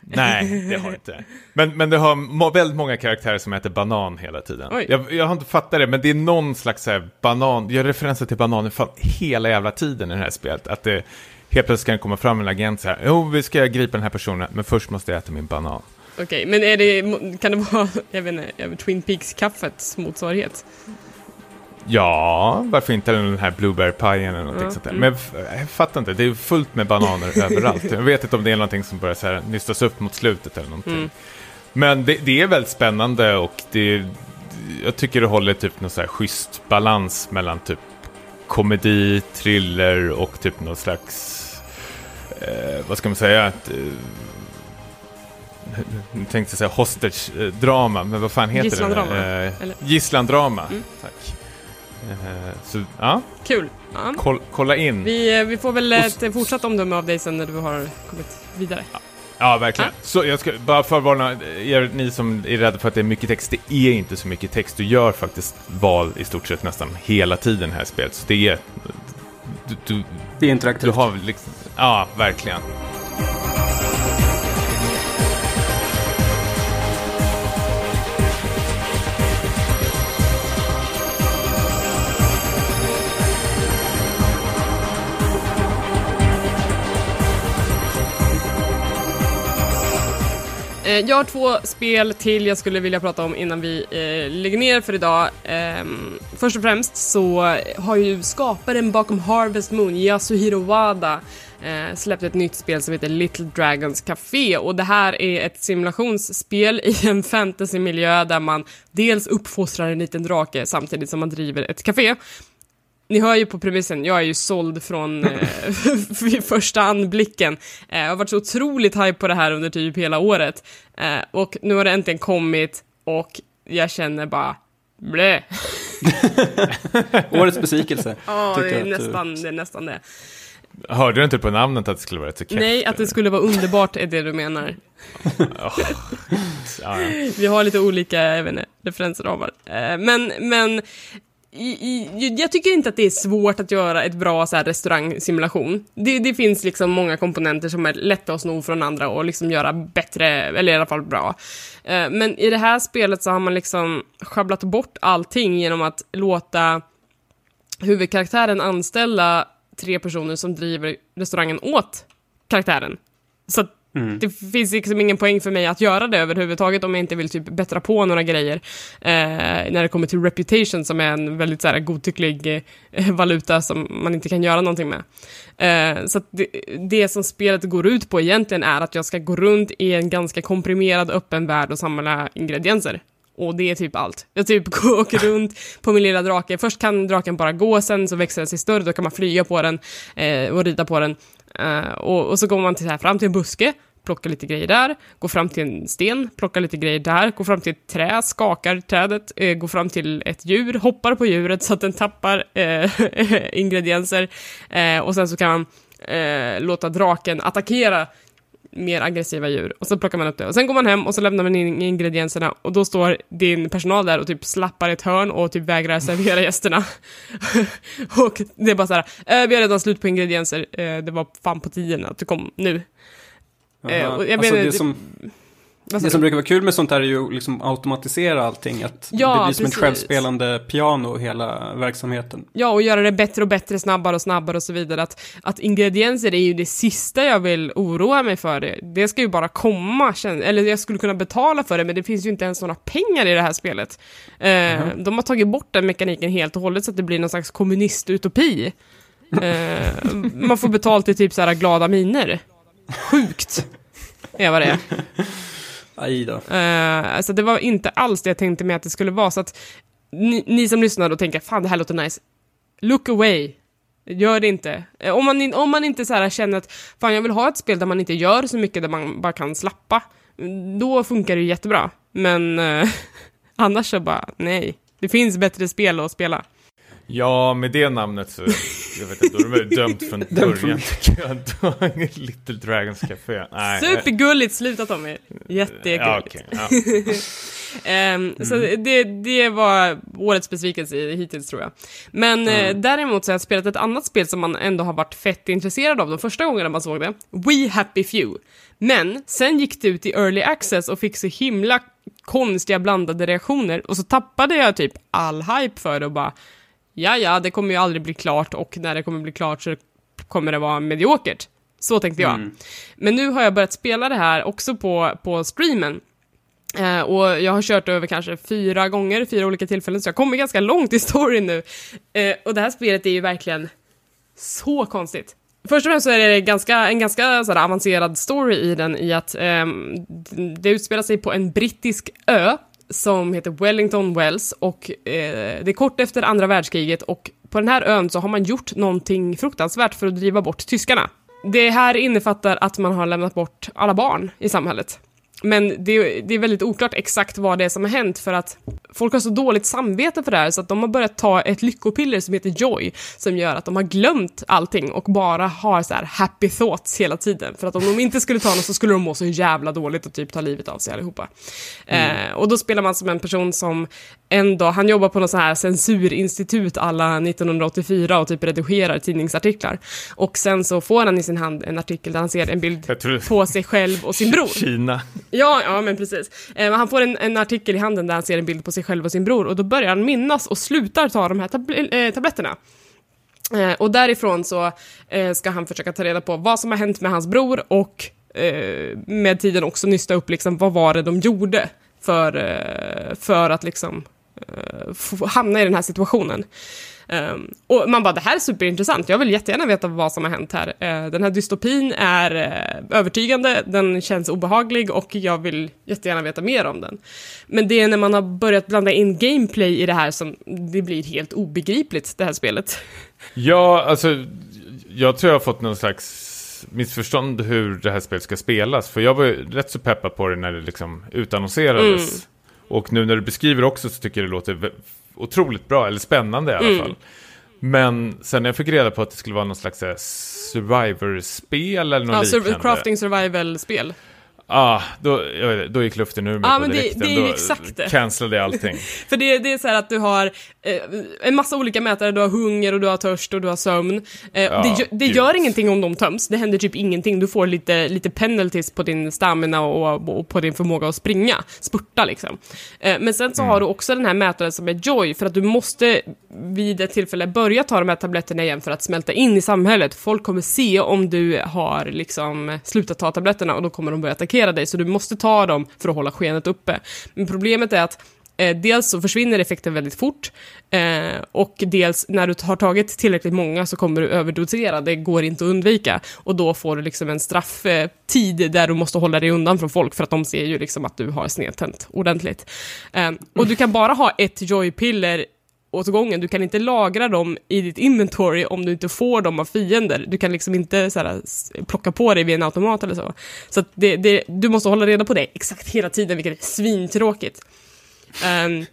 Nej, det har inte. Men, men det har må, väldigt många karaktärer som äter banan hela tiden. Jag, jag har inte fattat det, men det är någon slags så här banan, jag referenser till bananer fan hela jävla tiden i det här spelet. Att det helt plötsligt kan komma fram en agent så här, jo, vi ska gripa den här personen, men först måste jag äta min banan. Okej, men är det, kan det vara, jag vet inte, Twin Peaks-kaffets motsvarighet? Ja, varför inte den här blueberry-pajen eller någonting Ja, sånt där. mm. Men jag, fattar inte, det är fullt med bananer överallt. Jag vet inte om det är någonting som börjar så här nystas upp mot slutet eller någonting. Mm. Men det, det är väldigt spännande och det, jag tycker det håller typ någon så här schysst balans mellan typ komedi, thriller och typ någon slags, eh, vad ska man säga, ett, jag tänkte säga hostage-drama, men vad fan heter Gisslandrama, det? Eh, eller? Gisslandrama, Mm. tack. Eh, så, ja, Kul! Ja. koll, kolla in. Vi, eh, vi får väl Och ett s- fortsatt omdöme av dig sen när du har kommit vidare. Ja, verkligen. Så jag ska bara förvarna er, ni som är rädda för att det är mycket text. Det är inte så mycket text. Du gör faktiskt val i stort sett nästan hela tiden här i spelet. Så det är... Du, du, Det är interaktivt. du har liksom... Ja, verkligen. Eh, jag har två spel till jag skulle vilja prata om innan vi eh, lägger ner för idag. Eh, först och främst så har ju skaparen bakom Harvest Moon, Yasuhiro Wada, eh, släppt ett nytt spel som heter Little Dragons Café och det här är ett simulationsspel i en fantasymiljö där man dels uppfostrar en liten drake samtidigt som man driver ett café. Ni hör ju på premissen, jag är ju såld från eh, vid första anblicken. Eh, jag har varit så otroligt hype på det här under typ hela året. Eh, och nu har det äntligen kommit och jag känner bara blä. Årets besvikelse. Ja, det är du- nästan det. Är nästan det. Hörde du inte på namnet att det skulle vara så kräft? Nej, att det skulle vara underbart är det du menar. Ja. Vi har lite olika, jag vet inte, referensramar. Eh, men, men jag tycker inte att det är svårt att göra ett bra så här, restaurangsimulation. Det, det finns liksom många komponenter som är lätta att sno från andra och liksom göra bättre, eller i alla fall bra. Eh, men i det här spelet så har man liksom schabblat bort allting genom att låta huvudkaraktären anställa tre personer som driver restaurangen åt karaktären. Så att Mm. det finns liksom ingen poäng för mig att göra det överhuvudtaget om jag inte vill typ bättra på några grejer. Eh, när det kommer till reputation som är en väldigt så här, godtycklig eh, valuta som man inte kan göra någonting med. Eh, så att det, det som spelet går ut på egentligen är att jag ska gå runt i en ganska komprimerad öppen värld och samla ingredienser. Och det är typ allt. Jag typ åker runt på min lilla drake. Först kan draken bara gå, sen så växer den sig större, då kan man flyga på den eh, och rida på den. Uh, och, och så går man till så här, fram till en buske, plockar lite grejer där, går fram till en sten, plockar lite grejer där, går fram till ett trä, skakar trädet, uh, går fram till ett djur, hoppar på djuret så att den tappar uh, ingredienser. Och sen så kan man låta draken attackera mer aggressiva djur. Och så plockar man upp det. Och sen går man hem och så lämnar man in ingredienserna och då står din personal där och typ slappar i ett hörn och typ vägrar servera gästerna. och det är bara så här, eh, vi har redan slut på ingredienser, eh, det var fan på tiden att du kom nu. Eh, Jaha. och jag alltså, menar, det, det- som, det du? som brukar vara kul med sånt här är ju liksom automatisera allting. Att Ja, det blir som precis. ett självspelande piano hela verksamheten. Ja, och göra det bättre och bättre, snabbare och snabbare och så vidare. Att, att ingredienser är ju det sista jag vill oroa mig för. Det, det ska ju bara komma, eller jag skulle kunna betala för det, men det finns ju inte ens några pengar i det här spelet. Eh, De har tagit bort den mekaniken helt och hållet så att det blir någon slags kommunistutopi. Eh, man får betalt i typ så här glada miner. Sjukt, är vad det är. Aj då. Uh, alltså det var inte alls det jag tänkte mig att det skulle vara, så att ni, ni som lyssnar och tänker fan det här låter nice, look away. Gör det inte. Eh, Om man, om man inte så här känner att fan jag vill ha ett spel där man inte gör så mycket, där man bara kan slappa, då funkar det ju jättebra. Men eh, annars så bara, nej. Det finns bättre spel att spela. ja, med det namnet så, jag vet inte, då är de dömt från början tycker jag. Då- Little Dragons Café. Nej. Supergulligt, sluta Tommy. Jättegulligt. Ja, okej. Ja. Ehm, Så det, det var årets besvikelse hittills tror jag. Men eh, däremot så har jag spelat ett annat spel som man ändå har varit fett intresserad av de första gångerna man såg det. We Happy Few. Men sen gick det ut i early access och fick så himla konstiga blandade reaktioner och så tappade jag typ all hype för det och bara ja, ja, det kommer ju aldrig bli klart och när det kommer bli klart så kommer det vara mediokert. Så tänkte jag. Men nu har jag börjat spela det här också på, på streamen. Eh, och jag har kört över kanske fyra gånger, fyra olika tillfällen, så jag kommer ganska långt i storyn nu. Eh, och det här spelet är ju verkligen så konstigt. Först och främst så är det ganska, en ganska sådär, avancerad story i den i att ehm, det utspelar sig på en brittisk ö som heter Wellington Wells och eh, det är kort efter andra världskriget och på den här ön så har man gjort någonting fruktansvärt för att driva bort tyskarna. Det här innefattar att man har lämnat bort alla barn i samhället men det, det är väldigt oklart exakt vad det är som har hänt för att folk har så dåligt samvete för det här så att de har börjat ta ett lyckopiller som heter Joy som gör att de har glömt allting och bara har så här happy thoughts hela tiden. För att om de inte skulle ta något så skulle de må så jävla dåligt och typ ta livet av sig allihopa. Eh, och då spelar man som en person som en dag, han jobbar på något så här censurinstitut alla 1984 och typ redigerar tidningsartiklar. Och sen så får han i sin hand en artikel där han ser en bild på sig själv och sin bror. Kina. Ja, ja men precis. Eh, han får en, en artikel i handen där han ser en bild på sig själv och sin bror och då börjar han minnas och slutar ta de här tab- eh, tabletterna. Eh, och därifrån så eh, ska han försöka ta reda på vad som har hänt med hans bror och eh, med tiden också nysta upp liksom vad var det de gjorde för, eh, för att liksom eh, hamna i den här situationen. Um, och man bara, det här är superintressant, jag vill jättegärna veta vad som har hänt här. Uh, den här dystopin är uh, övertygande, den känns obehaglig och jag vill jättegärna veta mer om den. Men det är när man har börjat blanda in gameplay i det här som det blir helt obegripligt, det här spelet. Ja, alltså, jag tror jag har fått någon slags missförstånd hur det här spelet ska spelas. För jag var ju rätt så peppad på det när det liksom utannonserades. Mm. Och nu när du beskriver också så tycker jag det låter otroligt bra, eller spännande i alla Mm. fall. Men sen när jag fick reda på att det skulle vara någon slags här, survivor-spel eller något Ja, liknande. sur- crafting survival-spel. Ah, då, vet, då gick luften ur mig Ja, på men det- direkten. det är ju exakt det. cancellade jag allting. För det, det är så här att du har eh, en massa olika mätare, du har hunger och du har törst och du har sömn. Eh, Ja, det det gör ingenting om de töms, det händer typ ingenting. Du får lite, lite penalties på din stamina och, och på din förmåga att springa, spurta liksom. Eh, men sen så har du också den här mätaren som är joy, för att du måste vid ett tillfälle börja ta de här tabletterna igen för att smälta in i samhället. Folk kommer se om du har liksom slutat ta tabletterna och då kommer de börja attackera dig, så du måste ta dem för att hålla skenet uppe. Men problemet är att Eh, dels så försvinner effekten väldigt fort eh, och dels när du har tagit tillräckligt många så kommer du överdosera, det går inte att undvika. Och då får du liksom en strafftid eh, där du måste hålla dig undan från folk för att de ser ju liksom att du har snedtänt ordentligt. Eh, och du kan bara ha ett joypiller åt gången, du kan inte lagra dem i ditt inventory om du inte får dem av fiender. Du kan liksom inte så här, plocka på dig vid en automat eller så. Så att det, det, du måste hålla reda på det exakt hela tiden, vilket är svintråkigt. Ehm,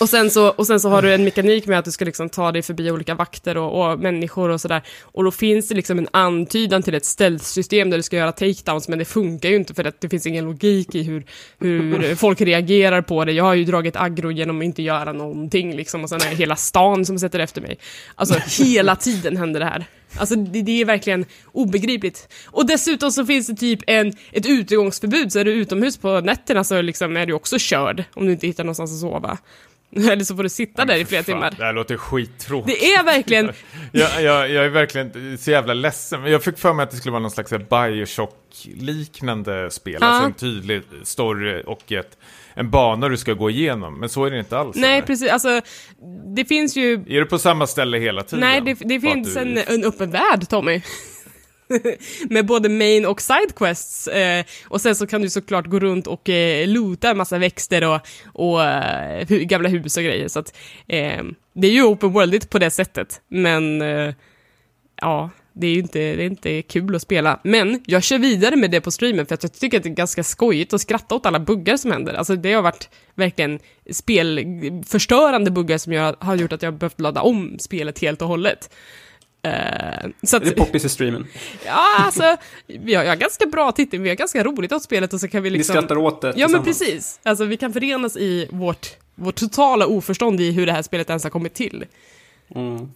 och, sen så, och sen så har du en mekanik med att du ska liksom ta dig förbi olika vakter och, och människor och sådär. Och då finns det liksom en antydan till ett stealth-system där du ska göra takedowns, men det funkar ju inte för att det finns ingen logik i hur, hur folk reagerar på det. Jag har ju dragit aggro genom att inte göra någonting liksom, och sen är det hela stan som sätter efter mig. Alltså hela tiden händer det här. Alltså det, det är verkligen obegripligt. Och dessutom så finns det typ en, ett utegångsförbud, så är du utomhus på nätterna så liksom är du också körd om du inte hittar någonstans att sova. Eller så får du sitta där i flera Fan, timmar. Det här låter skittråkigt. Det är verkligen, jag, jag, jag är verkligen så jävla ledsen. Jag fick för mig att det skulle vara någon slags Bioshock-liknande spel. Ja. Alltså en tydlig story och ett, en bana du ska gå igenom. Men så är det inte alls. nej eller? precis, alltså det finns ju Är du på samma ställe hela tiden? Nej, det, det finns du- en, en öppen värld, Tommy. Med både main och sidequests. Eh, och sen så kan du såklart gå runt och eh, loota en massa växter och, och eh, gamla hus och grejer. Så att, eh, det är ju open worldigt på det sättet. Men eh, ja, det är ju inte, det är inte kul att spela. Men jag kör vidare med det på streamen för att jag tycker att det är ganska skojigt att skratta åt alla buggar som händer. Alltså det har varit verkligen spelförstörande buggar som jag, har gjort att jag har behövt ladda om spelet helt och hållet. Eh, så att, Det är poppis i streamen. ja, alltså, vi har, jag har ganska bra titel, vi har ganska roligt åt spelet och så kan vi Ni liksom... skrattar åt det Ja, men precis. Alltså, vi kan förenas i vårt, vårt totala oförstånd i hur det här spelet ens har kommit till. Mm.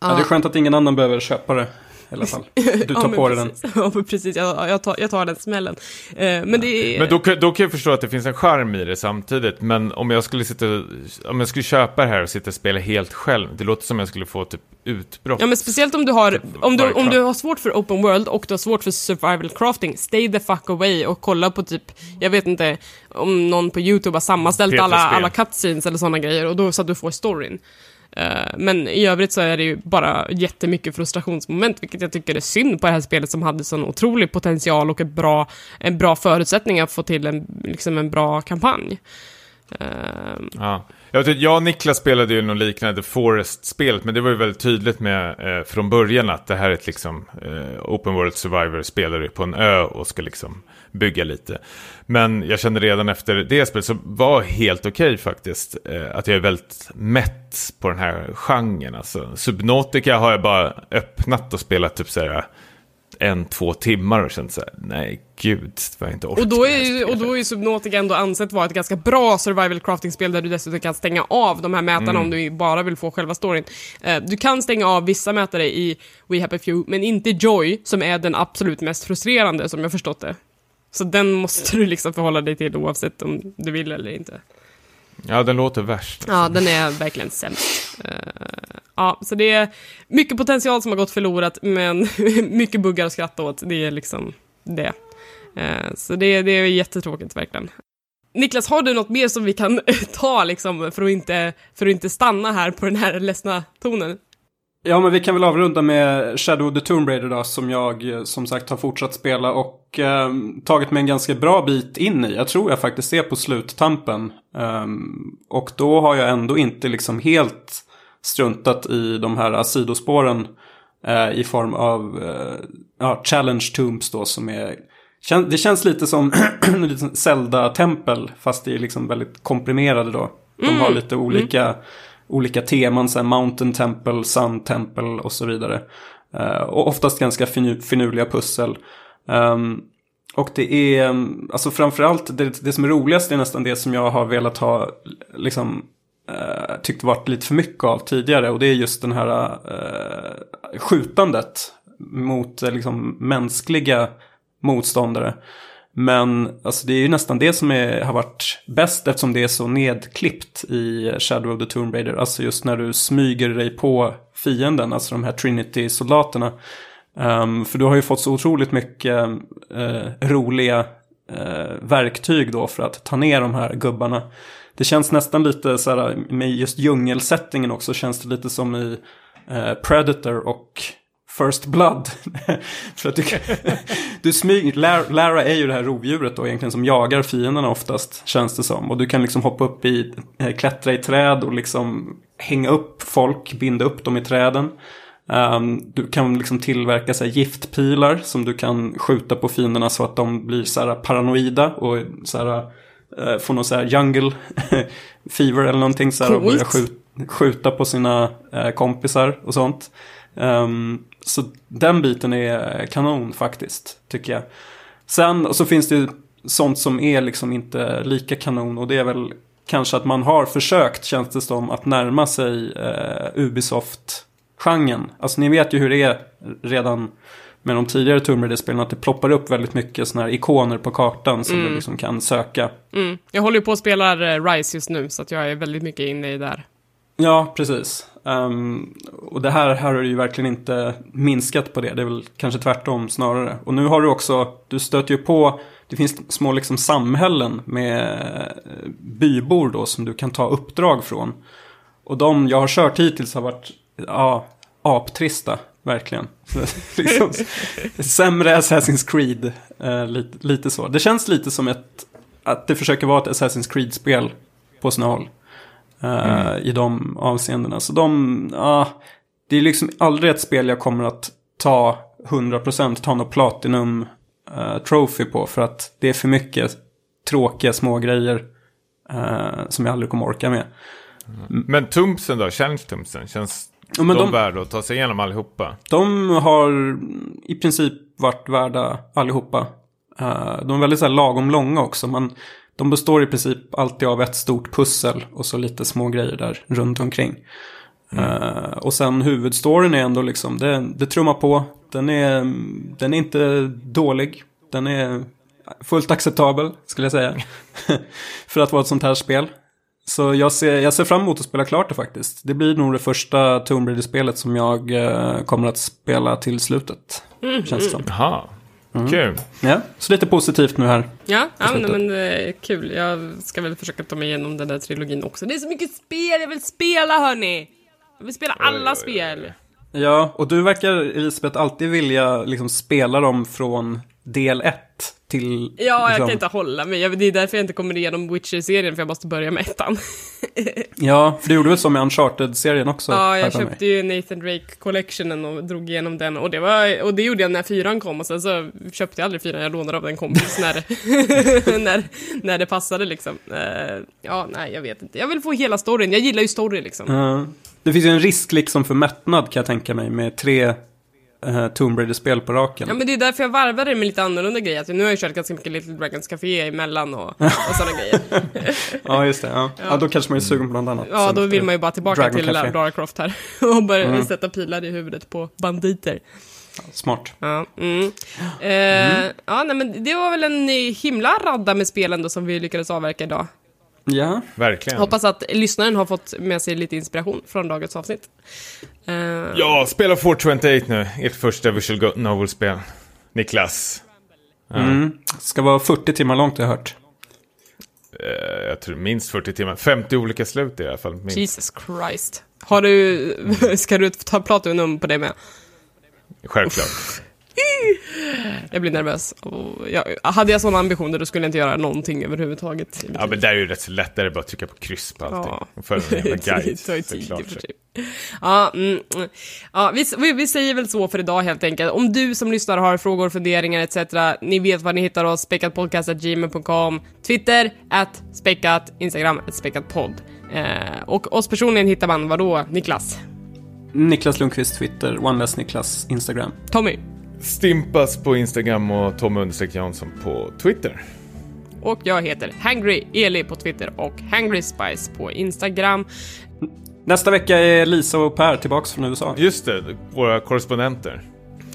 Ja, det är skönt att ingen annan behöver köpa det i alla fall. Du tar ja, på dig den. Ja, precis. Jag, jag, tar, jag tar den smällen. Eh, men det är... Men då, kan- då kan jag förstå att det finns en charm i det samtidigt. Men om jag skulle sitta, om jag skulle köpa det här och sitta och spela helt själv. Det låter som jag skulle få typ utbrott. Ja men speciellt om du har, om du, om du har svårt för open world och du har svårt för survival crafting, stay the fuck away och kolla på typ, jag vet inte om någon på YouTube har sammanställt alla, alla cutscenes eller sådana grejer och då så att du får storyn. Eh, men i övrigt så är det ju bara jättemycket frustrationsmoment, vilket jag tycker är synd på det här spelet som hade sån otrolig potential och ett bra, en bra förutsättning att få till en, liksom en bra kampanj. Eh, ja. Jag, vet, jag och Niklas spelade ju något liknande Forest-spelet, men det var ju väldigt tydligt med eh, från början att det här är ett liksom, eh, Open World Survivor spelar du på en ö och ska liksom bygga lite. Men jag kände redan efter det spelet så var helt okej okay, faktiskt. Eh, att jag är väldigt mätt på den här genren. Alltså, Subnautica har jag bara öppnat och spelat typ så här en, två timmar och känt så här, nej gud, vad jag inte orkar och då, är ju, och då är ju Subnautica ändå ansett vara ett ganska bra survival crafting-spel där du dessutom kan stänga av de här mätarna mm. om du bara vill få själva storyn. Uh, du kan stänga av vissa mätare i We Happy Few, men inte Joy, som är den absolut mest frustrerande som jag förstått det. Så den måste du liksom förhålla dig till oavsett om du vill eller inte. Ja, den låter värst. Alltså. Ja, den är verkligen sämst. Uh, ja, så det är mycket potential som har gått förlorat, men mycket buggar att skratta åt. Det är liksom det. Uh, så det, det är jättetråkigt verkligen. Niklas, har du något mer som vi kan ta liksom, för, att inte, för att inte stanna här på den här ledsna tonen? Ja, men vi kan väl avrunda med Shadow of the Tomb Raider då, som jag eh, som sagt har fortsatt spela och eh, tagit mig en ganska bra bit in i. Jag tror jag faktiskt är på sluttampen. Um, och då har jag ändå inte liksom helt struntat i de här sidospåren uh, i form av uh, ja, Challenge Tombs då som är det känns lite som Zelda-tempel fast det är liksom väldigt komprimerade då. De har mm. lite olika mm olika teman, så här Mountain Temple, Sun Temple och så vidare. Uh, och oftast ganska finurliga pussel. Um, och det är, alltså framförallt, det, det som är roligast är nästan det som jag har velat ha, liksom, uh, tyckt varit lite för mycket av tidigare. Och det är just den här uh, skjutandet mot uh, liksom mänskliga motståndare. Men alltså, det är ju nästan det som är, har varit bäst eftersom det är så nedklippt i Shadow of the Tomb Raider. Alltså just när du smyger dig på fienden, alltså de här Trinity-soldaterna. Um, för du har ju fått så otroligt mycket uh, roliga uh, verktyg då för att ta ner de här gubbarna. Det känns nästan lite så här med just djungelsättningen också känns det lite som i uh, Predator och First Blood. För att du, du smyger, Lara är ju det här rovdjuret då egentligen som jagar fienderna oftast, känns det som. Och du kan liksom hoppa upp i, eh, klättra i träd och liksom hänga upp folk, binda upp dem i träden. Um, du kan liksom tillverka så giftpilar som du kan skjuta på fienderna så att de blir så här paranoida och så här, uh, får någon så här jungle fever eller någonting så här, och börja skjuta, skjuta på sina uh, kompisar och sånt. Um, så den biten är kanon faktiskt, tycker jag. Sen så finns det ju sånt som är liksom inte lika kanon och det är väl kanske att man har försökt, känns det som, att närma sig eh, Ubisoft-genren. Alltså ni vet ju hur det är redan med de tidigare Tomb Raider-spelen att det ploppar upp väldigt mycket sådana här ikoner på kartan som mm. du liksom kan söka. Mm. Jag håller ju på att spela eh, Rise just nu så att jag är väldigt mycket inne i där. Ja, precis. Um, och det här, här har ju verkligen inte minskat på det. Det är väl kanske tvärtom snarare. Och nu har du också, du stöter ju på, det finns små liksom samhällen med eh, bybor då som du kan ta uppdrag från. Och de jag har kört hittills har varit, ja, aptrista. Verkligen. liksom, sämre Assassin's Creed. Uh, lite, lite så. Det känns lite som ett, att det försöker vara ett Assassin's Creed-spel på sina håll. Uh, mm. I de avseendena. Så de, ja, uh, det är liksom aldrig ett spel jag kommer att ta 100% ta något Platinum uh, Trophy på. För att det är för mycket tråkiga små grejer uh, som jag aldrig kommer orka med. Mm. Men Tumpsen då, Challenge-Tumpsen, känns ja, de, de värda att ta sig igenom allihopa? De har i princip varit värda allihopa. de är väldigt så här, lagom långa också. Man, de består i princip alltid av ett stort pussel och så lite små grejer där runt omkring. Mm. Uh, och sen huvudstoryn är ändå liksom, det, det trummar på. Den är, den är inte dålig. Den är fullt acceptabel, skulle jag säga. För att vara ett sånt här spel. Så jag ser, jag ser fram emot att spela klart det faktiskt. Det blir nog det första Tomb Raider-spelet som jag uh, kommer att spela till slutet. Mm. Känns det som. Jaha, Mm. Kul. Ja, så lite positivt nu här. Ja, ja men, men eh, kul. Jag ska väl försöka ta mig igenom den där trilogin också. Det är så mycket spel jag vill spela hörni! Jag vill spela alla oj, spel. Oj, oj. Ja, och du verkar Elisabeth alltid vilja liksom spela dem från del 1 till... Ja, jag liksom- kan inte hålla mig. Det är därför jag inte kommer igenom Witcher-serien, för jag måste börja med ettan. Ja, för du gjorde väl så med Uncharted-serien också? Ja, jag köpte ju Nathan Drake Collectionen och drog igenom den och det, var, och det gjorde jag när fyran kom och sen så köpte jag aldrig fyran, jag lånade av en kompis när, när, när det passade liksom. Eh, ja, nej, jag vet inte. Jag vill få hela storyn, jag gillar ju story liksom. Ja. det finns ju en risk liksom för mättnad kan jag tänka mig med tre uh, Tomb Raider-spel på raken. Ja men det är därför jag varvade det med lite annorlunda grejer. Att nu har jag kört ganska mycket Little Dragons Café emellan och, och sådana grejer. Ja, just det. Ja. Ja. då kanske man är sugen på något annat. Ja, då vill man ju bara tillbaka Dragon till Café. Lara Croft här och börja sätta pilar i huvudet på banditer. Smart. Ja, mm. Eh, ja nej, men det var väl en eh, himla radda med spelen då som vi lyckades avverka idag. Ja, Verkligen. Hoppas att lyssnaren har fått med sig lite inspiration från dagens avsnitt. Eh, Ja, spela 428 nu. Ert första visual novel-spel. Niklas. Ja. mm. ska vara 40 timmar långt har jag hört. Eh, jag tror minst 40 timmar. 50 olika slut i alla fall. Minst. Jesus Christ. Har du, ska du ta Platinum på det med? Självklart. Jag blir nervös. Och jag, hade jag sådana ambitioner då skulle jag inte göra någonting överhuvudtaget. Ja, men där är ju rätt så lätt. Där är det bara att trycka på kryss på allting. Ja. Och följa en jävla guide. det tar ju tid för. Ja, mm, mm. ja vi, vi, vi säger väl så för idag helt enkelt. Om du som lyssnar har frågor, funderingar etc. Ni vet var ni hittar oss. Speckatpodcast.gmail.com Twitter, at späckat, Instagram, at späckatpodd. Eh, och oss personligen hittar man vadå, Niklas? Niklas Lundqvist Twitter, OneLess Niklas Instagram. Tommy? Stimpas på Instagram och Tom Jansson på Twitter. Och jag heter Hangry Eli på Twitter och Hangry Spice på Instagram. Nästa vecka är Lisa och Per tillbaks från USA. Just det, våra korrespondenter.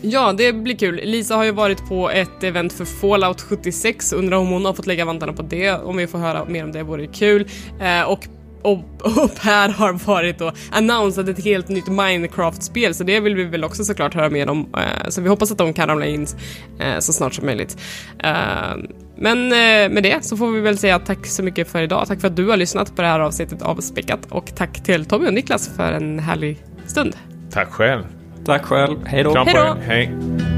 Ja, det blir kul. Lisa har ju varit på ett event för Fallout 76. Undrar om hon har fått lägga vantarna på det. Om vi får höra mer om det vore kul. Eh, och och, och Per har varit och annonsat ett helt nytt Minecraft-spel, så det vill vi väl också såklart höra mer om. Eh, så vi hoppas att de kan ramla in eh, så snart som möjligt. Eh, men med det så får vi väl säga tack så mycket för idag. Tack för att du har lyssnat på det här avsnittet av Späckat och tack till Tommy och Niklas för en härlig stund. Tack själv. Tack själv, hej då. Kram på Hej då. Hej.